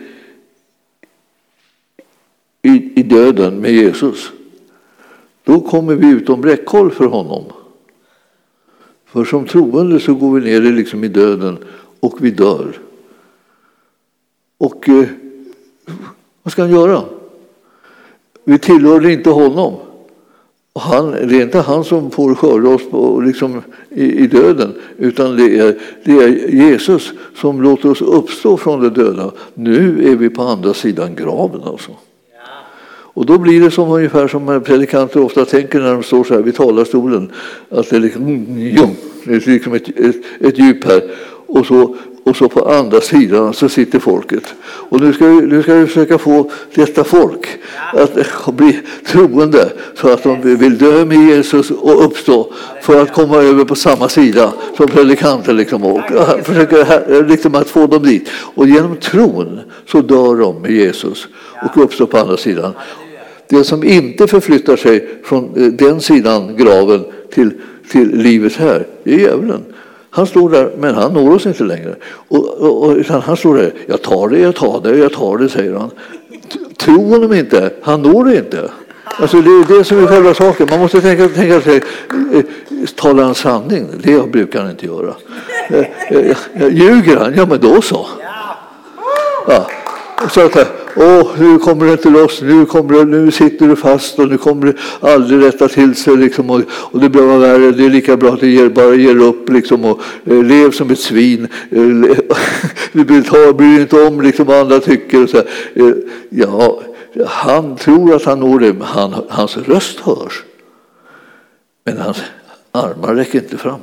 i, i döden med Jesus, då kommer vi utom räckhåll för honom. För som troende så går vi ner liksom i döden och vi dör. Och eh, vad ska han göra? Vi tillhörde inte honom. Han, det är inte han som får skörda oss på, liksom, i, i, döden utan det är, det är Jesus som låter oss uppstå från de döda. Nu är vi på andra sidan graven. Alltså. Och då blir det som ungefär som predikanter ofta tänker när de står så här vid talarstolen. Att det är liksom, mm, mm, mm, det är liksom ett, ett, ett djup här. Och så, och så på andra sidan så sitter folket. Och nu ska, vi, nu ska vi försöka få detta folk att bli troende så att de vill dö med Jesus och uppstå för att komma över på samma sida som predikanten. Liksom, och försöka liksom att få dem dit. Och genom tron så dör de med Jesus och uppstår på andra sidan. Det som inte förflyttar sig från eh, den sidan graven till, till livet här, det är djävulen. Han står där, men han når oss inte längre. Och, och, utan han står där, jag tar det, jag tar det, jag tar det, säger han. Tro honom inte, han når det inte. Alltså det är det som är själva saken. Man måste tänka, tänka sig, eh, talar han sanning? Det brukar han inte göra. Eh, eh, ljuger han? Ja, men då så. Ja. Så att, åh, nu kommer det inte loss, nu, kommer det, nu sitter du fast och nu kommer det aldrig rätta till sig. Liksom, och, och det blir värre, det är lika bra att du ger, bara ger upp liksom, och eh, lev som ett svin. Eh, du bryr, bryr inte om liksom, vad andra tycker. Och så eh, ja, han tror att han når det, han, hans röst hörs. Men hans armar räcker inte fram.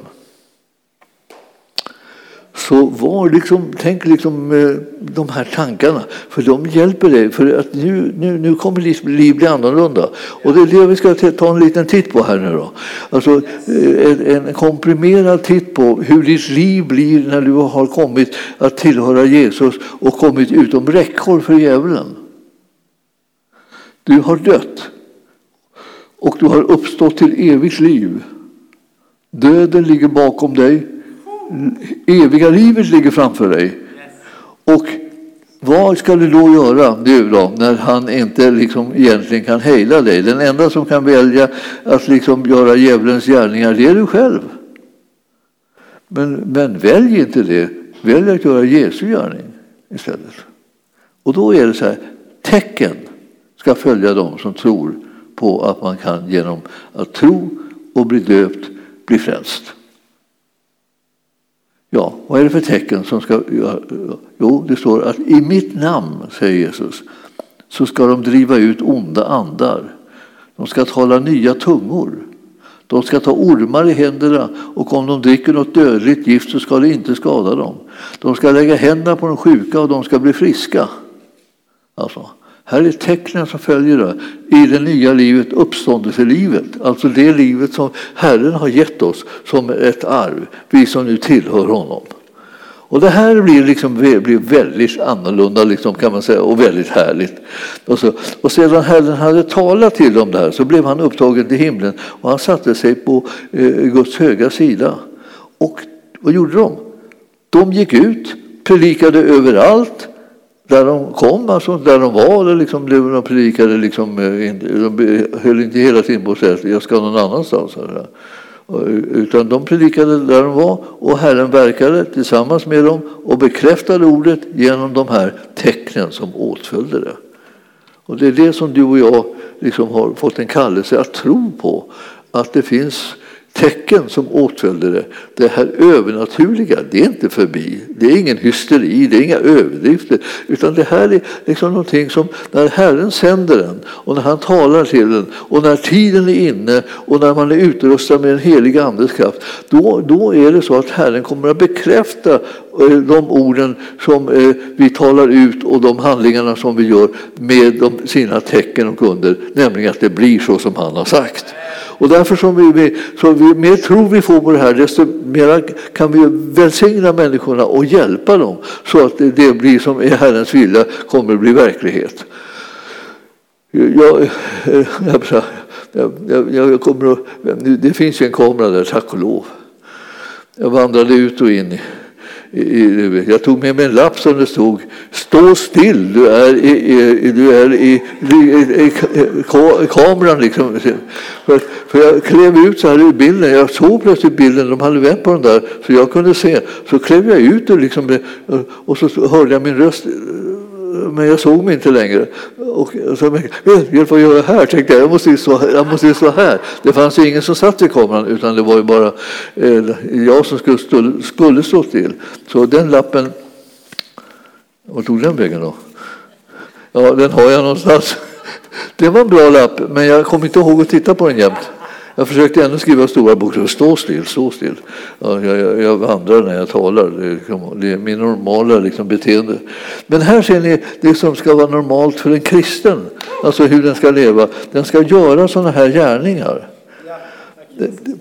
Så var liksom, tänk liksom eh, de här tankarna, för de hjälper dig. För att nu, nu, nu kommer ditt liv bli annorlunda. Och det är det vi ska ta en liten titt på här nu då. Alltså eh, en, en komprimerad titt på hur ditt liv blir när du har kommit att tillhöra Jesus och kommit utom räckhåll för djävulen. Du har dött och du har uppstått till evigt liv. Döden ligger bakom dig eviga livet ligger framför dig. Och vad ska du då göra nu då, när han inte liksom egentligen kan hejla dig? Den enda som kan välja att liksom göra djävulens gärningar, det är du själv. Men, men välj inte det. Välj att göra Jesu gärning istället. Och då är det så här, tecken ska följa dem som tror på att man kan genom att tro och bli döpt bli frälst. Ja, vad är det för tecken som ska... Jo, det står att i mitt namn, säger Jesus, så ska de driva ut onda andar. De ska tala nya tungor. De ska ta ormar i händerna och om de dricker något dödligt gift så ska det inte skada dem. De ska lägga händerna på de sjuka och de ska bli friska. Alltså, här är tecknen som följer då, i det nya livet, uppståndelselivet. Alltså det livet som Herren har gett oss som ett arv, vi som nu tillhör honom. Och det här blir, liksom, blir väldigt annorlunda liksom, kan man säga, och väldigt härligt. Och, så, och sedan Herren hade talat till dem där så blev han upptagen till himlen och han satte sig på eh, Guds höga sida. Och vad gjorde de? De gick ut, predikade överallt där de kom, alltså där de var, eller liksom, liksom eh, de predikade liksom, de höll inte hela tiden på att säga att jag ska någon annanstans. Utan de predikade där de var och Herren verkade tillsammans med dem och bekräftade ordet genom de här tecknen som åtföljde det. Och det är det som du och jag liksom har fått en kallelse att tro på. Att det finns tecken som åtföljde det. Det här övernaturliga, det är inte förbi. Det är ingen hysteri, det är inga överdrifter. Utan det här är liksom någonting som när Herren sänder den och när han talar till den och när tiden är inne och när man är utrustad med den heliga Andes kraft. Då, då är det så att Herren kommer att bekräfta eh, de orden som eh, vi talar ut och de handlingarna som vi gör med sina tecken och under. Nämligen att det blir så som han har sagt. Och därför som vi, som vi mer tro vi får på det här, desto mer kan vi välsigna människorna och hjälpa dem så att det blir som är Herrens vilja kommer att bli verklighet. Jag, jag, Jag, jag, jag kommer att, det finns ju en kamera där, tack och lov. Jag vandrade ut och in. Jag tog med mig en lapp som det stod Stå still, du är i, i du är i, i, i kameran. Liksom. För, för jag klev ut så här ur bilden. Jag såg plötsligt bilden, de hade vänt på den där så jag kunde se. Så klev jag ut och, liksom, och så hörde jag min röst men jag såg mig inte längre. Och så, hjälp vad gör jag här? tänkte jag. Jag måste, ju stå, jag måste ju stå här. Det fanns ju ingen som satt vid kameran utan det var ju bara eh, jag som skulle stå, skulle stå till. Så den lappen, vart tog den vägen då? Ja, den har jag någonstans. Det var en bra lapp, men jag kommer inte ihåg att titta på den jämt. Jag försökte ändå skriva stora bokstäver. Stå still, stå still. Ja, jag, jag, vandrar när jag talar. Det är, det är min normala liksom, beteende. Men här ser ni det som ska vara normalt för en kristen. Alltså hur den ska leva. Den ska göra sådana här gärningar.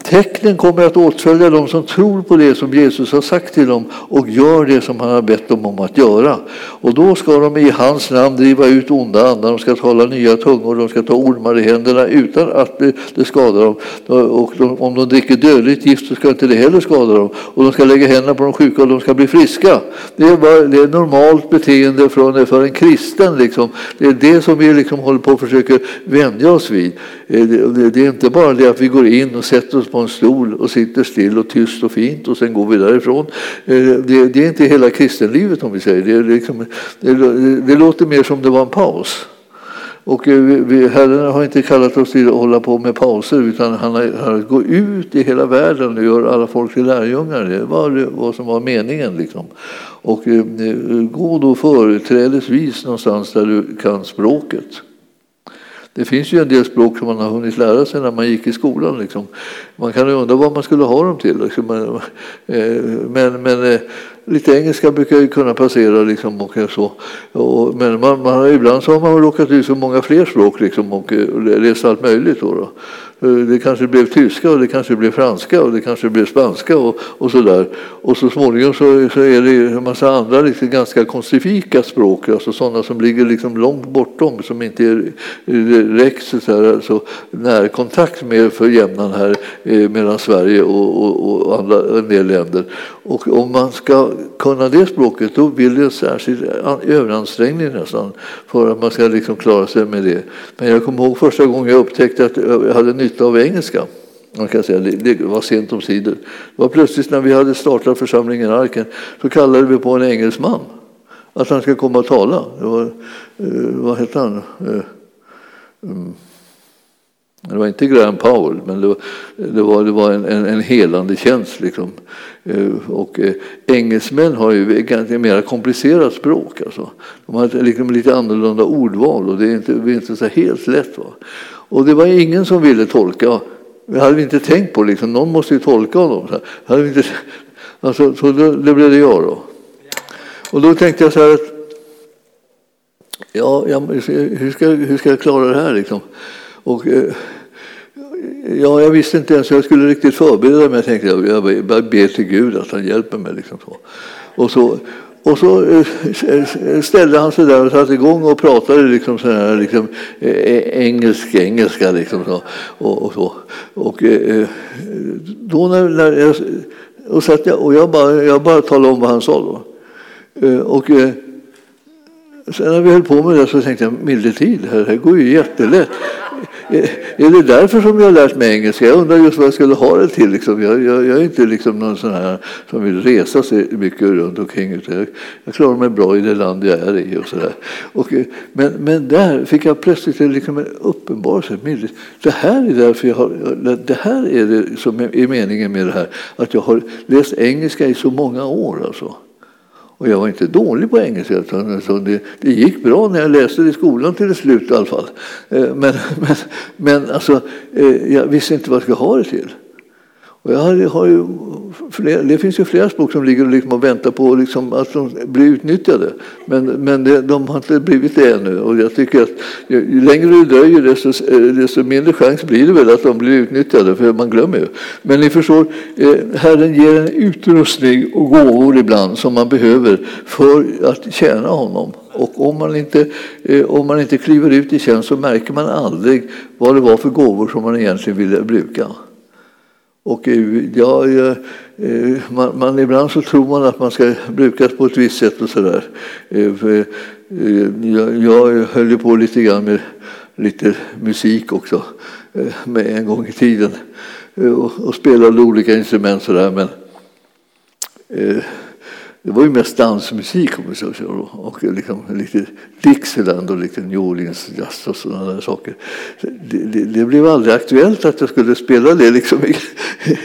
Tecknen kommer att åtfölja dem som tror på det som Jesus har sagt till dem och gör det som han har bett dem om att göra. Och då ska de i hans namn driva ut onda andar, de ska tala nya tungor, de ska ta ormar i händerna utan att det, skadar dem. Och de, om de dricker dödligt gift så ska inte det heller skada dem. Och de ska lägga händerna på de sjuka och de ska bli friska. Det är, bara, det är normalt beteende för, för en kristen. Liksom. Det är det som vi liksom håller på att försöka vänja oss vid. Eh, det, det är inte bara det att vi går in och sätter oss på en stol och sitter still och tyst och fint och sen går vi därifrån. Eh, det, det är inte hela kristenlivet om vi säger. Det, liksom, det, det låter mer som det var en paus. Och eh, vi, Herren har inte kallat oss till att hålla på med pauser utan han har, han har gått ut i hela världen och gör alla folk till lärjungar. Det var vad som var meningen. Liksom. Och eh, eh, gå då företrädesvis någonstans där du kan språket. Det finns ju en del språk som man har hunnit lära sig när man gick i skolan. Liksom. Man kan undra vad man skulle ha dem till. Liksom. Men, eh, men eh, lite engelska brukar ju kunna passera. Liksom, och så. Och, men man, man, ibland så har man råkat ut för många fler språk liksom, och eh, läst allt möjligt. Då, då. Eh, det kanske blev tyska och det kanske blev franska och det kanske blev spanska och, och så där. Och så småningom så, så är det en massa andra liksom ganska konstifika språk, alltså sådana som ligger liksom långt bortom, som inte är eh, direkt så här, alltså, närkontakt med för jämnan här eh, mellan Sverige och, och, och andra, en del länder. Och om man ska kunna det språket då vill det en särskild överansträngning nästan för att man ska liksom klara sig med det. Men jag kommer ihåg första gången jag upptäckte att jag hade nytta av engelska. Man kan säga, det var sent om sidor. Det var plötsligt när vi hade startat församlingen Arken så kallade vi på en engelsman att han ska komma och tala. Det var, eh, vad hette han? Eh, mm. Det var inte Graham Powell, men det var, det var, det var en, en, en helande tjänst. Liksom. Eh, och eh, engelsmän har ju ett mer komplicerat språk. Alltså. De har liksom lite annorlunda ordval och det är inte, det är inte så helt lätt. Va? Och det var ingen som ville tolka. Det hade vi inte tänkt på. Liksom. Någon måste ju tolka honom. Så, hade vi inte, alltså, så då, det blev det jag då. Och då tänkte jag så här att ja, jag, hur, ska, hur ska jag klara det här? Liksom? Och, eh, ja, jag visste inte ens hur jag skulle riktigt förbereda mig. Jag tänkte jag, jag ber till Gud att han hjälper mig. Liksom så. Och så, och så eh, ställde han sig där och satte igång och pratade liksom så här, liksom, eh, engelsk engelska. Liksom så, och, och, så. och då när, när jag, och, satt jag, och jag, bara, jag bara talade om vad han sa. Då. Och, sen när vi höll på med det så tänkte jag, milde tid, det här går ju jättelätt. Är det därför som jag har lärt mig engelska? Jag undrar just vad jag skulle ha det till. Liksom. Jag, jag, jag, är inte liksom någon sån här som vill resa sig mycket runt omkring. Jag, jag klarar mig bra i det land jag är i. Och så där. Och, eh, men, men där fick jag plötsligt liksom en uppenbarelse. Det här är därför jag har, det här är det som är meningen med det här. Att jag har läst engelska i så många år. Alltså. Och jag var inte dålig på engelska. Så det, det gick bra när jag läste det i skolan till slut i alla fall. Eh, men, men, men alltså, eh, jag visste inte vad jag skulle ha det till. Och jag har, har ju flera, det finns ju flera språk som ligger liksom och väntar på liksom att de blir utnyttjade. Men, men det, de har inte blivit det ännu. Och jag tycker att ju längre det dröjer desto, eh, desto mindre chans blir det väl att de blir utnyttjade, för man glömmer ju. Men ni förstår, eh, Herren ger en utrustning och gåvor ibland som man behöver för att tjäna honom. Och om man, inte, eh, om man inte kliver ut i tjänst så märker man aldrig vad det var för gåvor som man egentligen ville bruka. Och eh, ja, eh, man, man, ibland så tror man att man ska brukas på ett visst sätt och sådär. Eh, eh, jag, jag höll ju på lite grann med lite musik också med en gång i tiden och, och spelade olika instrument sådär. Men det var ju mest dansmusik om så, och liksom lite Dixieland och lite New Orleans jazz och sådana där saker. Det, det, det, blev aldrig aktuellt att jag skulle spela det liksom i,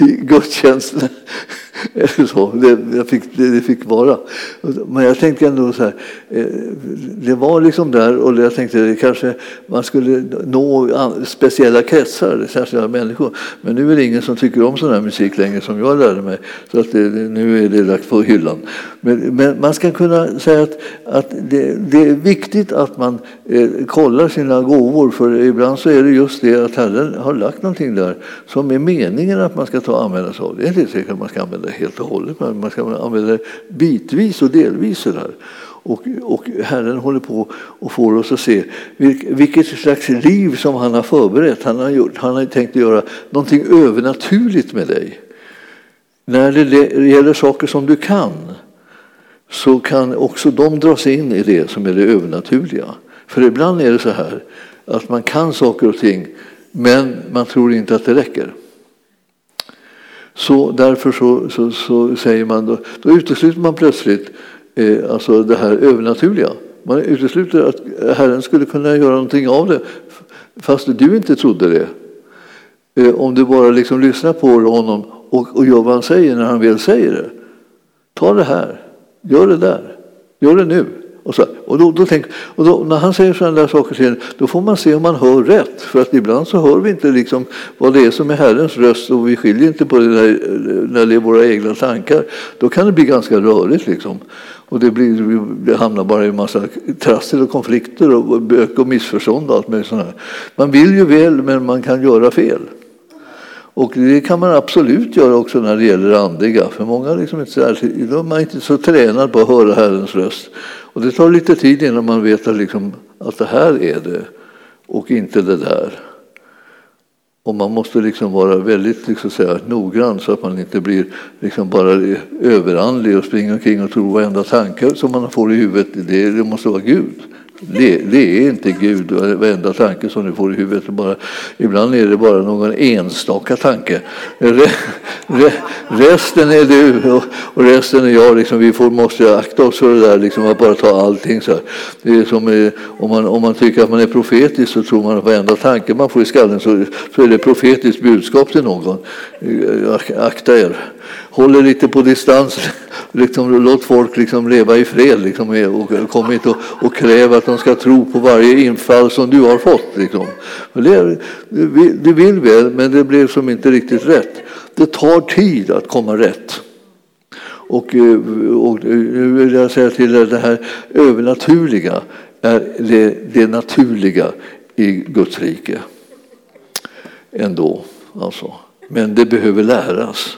i gudstjänsten. Så. Det, fick, det, det, fick vara. Men jag tänkte ändå så här, eh, det var liksom där och jag tänkte att kanske man skulle nå speciella kretsar, särskilda människor. Men nu är det ingen som tycker om sån här musik längre som jag lärde mig. Så att det, nu är det lagt på hyllan. Men, men man ska kunna säga att, att det, det är viktigt att man eh, kollar sina gåvor för ibland så är det just det att Herren har lagt någonting där som är meningen att man ska ta och använda sig av. Det är inte säkert att man ska använda det helt och hållet men man ska använda det bitvis och delvis. Där. Och, och Herren håller på och får oss att se vilket slags liv som han har förberett. Han har, gjort, han har tänkt göra någonting övernaturligt med dig. När det gäller saker som du kan så kan också de dras in i det som är det övernaturliga. För ibland är det så här att man kan saker och ting men man tror inte att det räcker. Så därför så, så, så säger man då, då utesluter man plötsligt eh, alltså det här övernaturliga. Man utesluter att Herren skulle kunna göra någonting av det fast du inte trodde det. Eh, om du bara liksom lyssnar på honom och, och gör vad han säger när han väl säger det. Ta det här, gör det där, gör det nu. Och, så, och, då, då tänk, och då, när han säger sådana där saker till då får man se om man hör rätt. För att ibland så hör vi inte liksom vad det är som är Herrens röst och vi skiljer inte på det när, när det är våra egna tankar. Då kan det bli ganska rörigt. Liksom. Och det, blir, det hamnar bara i en massa trassel och konflikter och bök och missförstånd. Och allt med sådana Man vill ju väl, men man kan göra fel. Och det kan man absolut göra också när det gäller andliga. För många liksom inte så, de är inte så tränade på att höra Herrens röst. Och det tar lite tid innan man vet att, liksom, att det här är det och inte det där. Och man måste liksom vara väldigt liksom säga, noggrann så att man inte blir liksom bara överandlig och springer omkring och tror varenda tanke som man får i huvudet, det måste vara Gud. Det, det, är inte Gud, varenda tanke som du får i huvudet. Bara, ibland är det bara någon enstaka tanke. resten är du och, resten är jag. Liksom, vi får, måste akta oss för det där, liksom, att bara ta allting. Så här. Det är som, eh, om, man, om man tycker att man är profetisk så tror man att varenda tanke man får i skallen så, så är det profetiskt budskap till någon. Eh, akta er håller lite på distans. Liksom, låt folk liksom leva i fred liksom, och kom inte och, och kräv att de ska tro på varje infall som du har fått. Liksom. Det, du vill väl, men det blev som inte riktigt rätt. Det tar tid att komma rätt. Och, eh, och eh, nu vill jag säga till er, det här övernaturliga är det, det naturliga i Guds rike. Ändå, alltså. Men det behöver läras.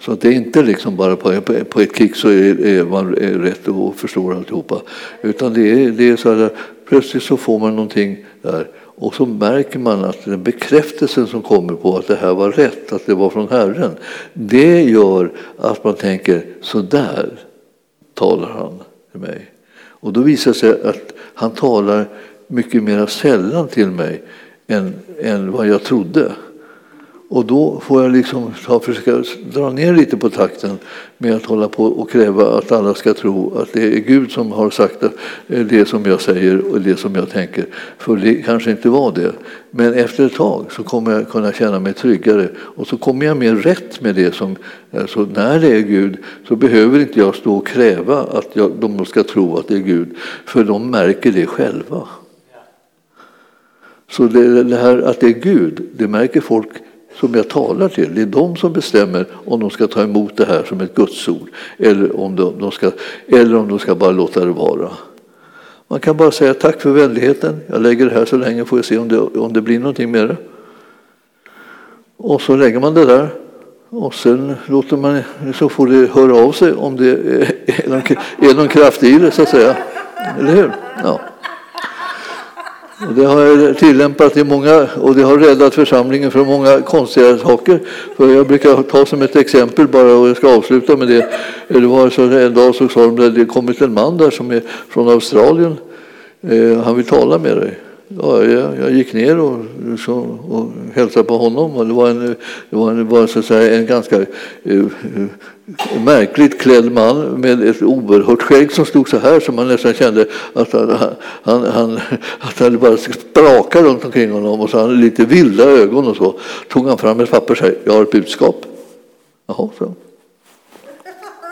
Så det är inte liksom bara på, på ett kick så är, är man är rätt och förstår alltihopa. Utan det är, det är så här, plötsligt så får man någonting där och så märker man att den bekräftelsen som kommer på att det här var rätt, att det var från Herren, det gör att man tänker så där talar han till mig. Och då visar det sig att han talar mycket mer sällan till mig än, än vad jag trodde. Och då får jag liksom ta, försöka dra ner lite på takten med att hålla på och kräva att alla ska tro att det är Gud som har sagt eh, det som jag säger och det som jag tänker. För det kanske inte var det. Men efter ett tag så kommer jag kunna känna mig tryggare och så kommer jag mer rätt med det som, alltså när det är Gud så behöver inte jag stå och kräva att jag, de ska tro att det är Gud. För de märker det själva. Så det, det här att det är Gud, det märker folk som jag talar till. Det är de som bestämmer om de ska ta emot det här som ett gudsord eller om de, de ska, eller om de ska bara låta det vara. Man kan bara säga tack för vänligheten. Jag lägger det här så länge får jag se om det, om det blir någonting med det. Och så lägger man det där och sen låter man, så får det höra av sig om det är någon, är någon kraft i det så att säga. Eller hur? Ja. Och det har jag tillämpat i många, och det har räddat församlingen från många konstiga saker. För jag brukar ta som ett exempel bara, och jag ska avsluta med det. Det var så en dag så sa de att det kommit en man där som är från Australien. Eh, han vill tala med dig. Ja, jag, jag gick ner och, så, och hälsade på honom. Och det var en, det var en, var så att säga, en ganska uh, märkligt klädd man med ett oerhört skägg som stod så här så man nästan kände att han, han, han, att han bara sprakade runt omkring honom och så hade lite vilda ögon och så. Tog han fram ett papper och sa jag har ett budskap. Jaha, så.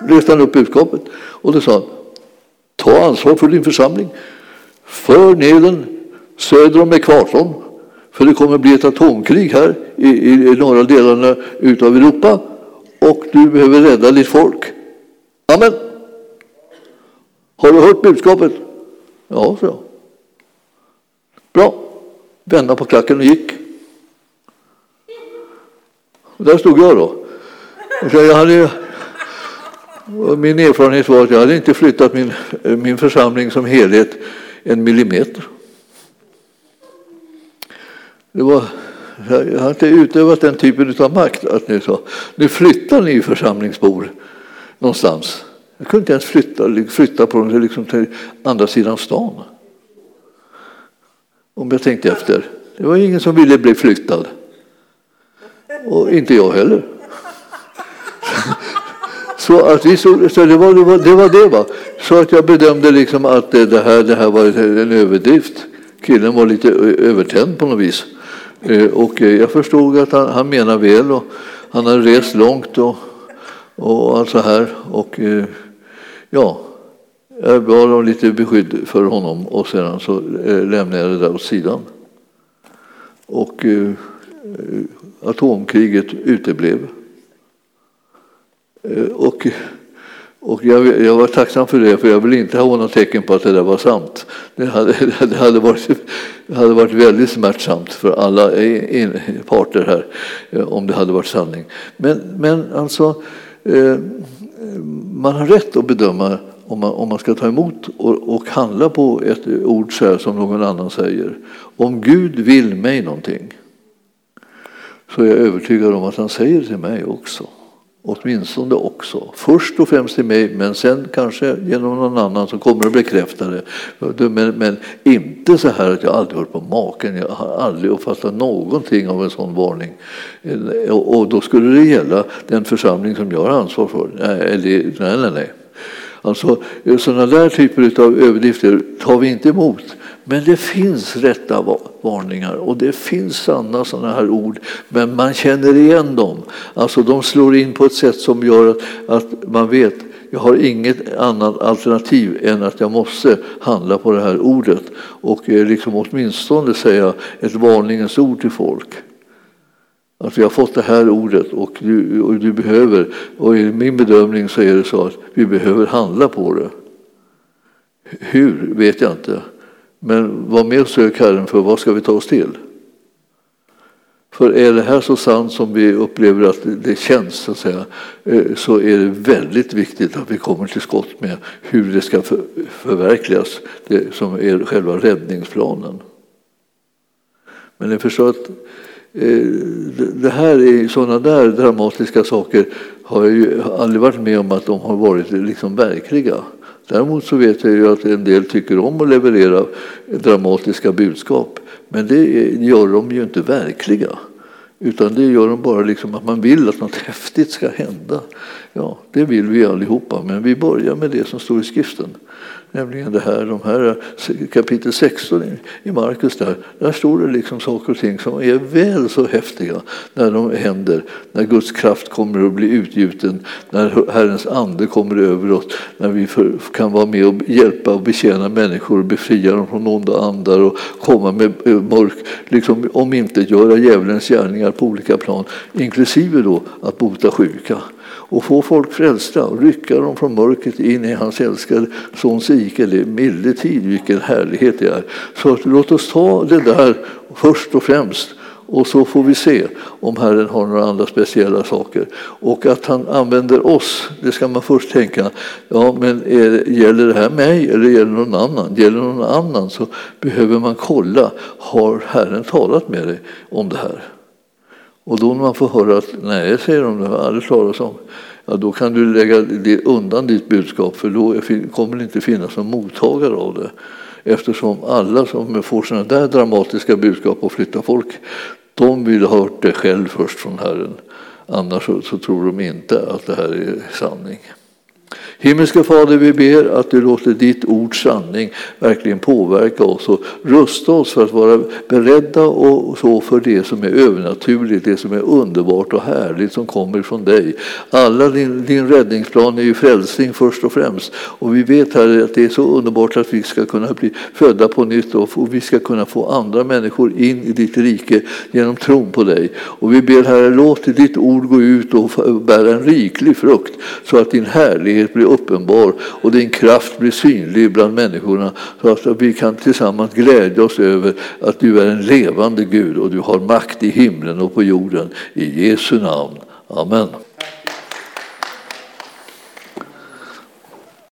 Läste han upp budskapet och då sa han ta ansvar för din församling. För ner den söder om ekvatorn. För det kommer bli ett atomkrig här i, i, i norra delarna av Europa och du behöver rädda ditt folk. Amen. Har du hört budskapet? Ja, så. Bra. Vända på klacken och gick. Och där stod jag då. Jag hade, min erfarenhet var att jag hade inte flyttat min, min församling som helhet en millimeter. Det var, jag har inte utövat den typen av makt att ni sa, nu flyttar ni församlingsbor någonstans. Jag kunde inte ens flytta, flytta på dem liksom till andra sidan stan. Om jag tänkte efter. Det var ingen som ville bli flyttad. Och inte jag heller. Så, att vi så, så det, var, det, var, det var det. Va? Så att jag bedömde liksom att det här, det här var en överdrift. Killen var lite övertänd på något vis. Eh, och eh, jag förstod att han, han menar väl och han har rest långt och, och allt så här. Och eh, ja, jag var lite beskydd för honom och sedan så lämnade jag det där åt sidan. Och atomkriget uteblev. Och och jag, jag, var tacksam för det, för jag ville inte ha något tecken på att det där var sant. Det hade, det hade, varit, det hade varit väldigt smärtsamt för alla parter här eh, om det hade varit sanning. Men, men alltså, eh, man har rätt att bedöma om man, om man ska ta emot och, och handla på ett ord så här som någon annan säger. Om Gud vill mig någonting så är jag övertygad om att han säger till mig också. Åtminstone också. Först och främst till mig, men sen kanske genom någon annan som kommer att bekräfta det. Men, men inte så här att jag aldrig hört på maken. Jag har aldrig uppfattat någonting av en sån varning. Och då skulle det gälla den församling som jag har ansvar för. Nej, nej, nej. Alltså, sådana där typer av överdrifter tar vi inte emot. Men det finns rätta varningar och det finns sanna sådana här ord, men man känner igen dem. Alltså de slår in på ett sätt som gör att, att man vet jag har inget annat alternativ än att jag måste handla på det här ordet och eh, liksom åtminstone säga ett varningens ord till folk. Att vi har fått det här ordet och du, och du behöver, och i min bedömning så är det så att vi behöver handla på det. Hur vet jag inte. Men var med och sök Herren för vad ska vi ta oss till? För är det här så sant som vi upplever att det känns så, att säga, eh, så är det väldigt viktigt att vi kommer till skott med hur det ska förverkligas, det som är själva räddningsplanen. Men ni förstår att Eh, det här är sådana där dramatiska saker har jag ju aldrig varit med om att de har varit liksom verkliga. Däremot så vet jag ju att en del tycker om att leverera dramatiska budskap. Men det gör de ju inte verkliga. Utan det gör de bara liksom att man vill att något häftigt ska hända. Ja, det vill vi allihopa, men vi börjar med det som står i skriften. Nämligen det här, de här eh, kapitel 16 i Markus där, där står det liksom saker och ting som är väl så häftiga när de händer, när Guds kraft kommer att bli utgjuten, när Herrens ande kommer över oss, när vi för, kan vara med och hjälpa och betjäna människor och befria dem från onda andar och komma med eh, mörk, liksom om inte göra djävulens gärningar på olika plan, inklusive då att bota sjuka och få folk frälsta och rycka dem från mörkret in i hans älskade Sons rike. Det är milde tid, vilken härlighet det är. Så låt oss ta det där först och främst Och så får vi se om Herren har några andra speciella saker. Och att han använder oss, det ska man först tänka, ja men är, gäller det här mig eller gäller det någon annan? Gäller det någon annan så behöver man kolla, har Herren talat med dig om det här? Och då när man får höra att nej, säger de, det har aldrig talas om ja, då kan du lägga undan ditt budskap för då kommer det inte finnas någon mottagare av det. Eftersom alla som får sådana där dramatiska budskap och flyttar folk, de vill ha hört det själv först från Herren. Annars så, så tror de inte att det här är sanning. Himmelske Fader, vi ber att du låter ditt ords sanning verkligen påverka oss och rusta oss för att vara beredda och så för det som är övernaturligt, det som är underbart och härligt som kommer från dig. Alla din, din räddningsplan är ju frälsning först och främst. Och vi vet här att det är så underbart att vi ska kunna bli födda på nytt och vi ska kunna få andra människor in i ditt rike genom tron på dig. Och vi ber Herre, låt ditt ord gå ut och bära en riklig frukt så att din härlighet blir uppenbar och din kraft blir synlig bland människorna så att vi kan tillsammans glädja oss över att du är en levande Gud och du har makt i himlen och på jorden. I Jesu namn. Amen.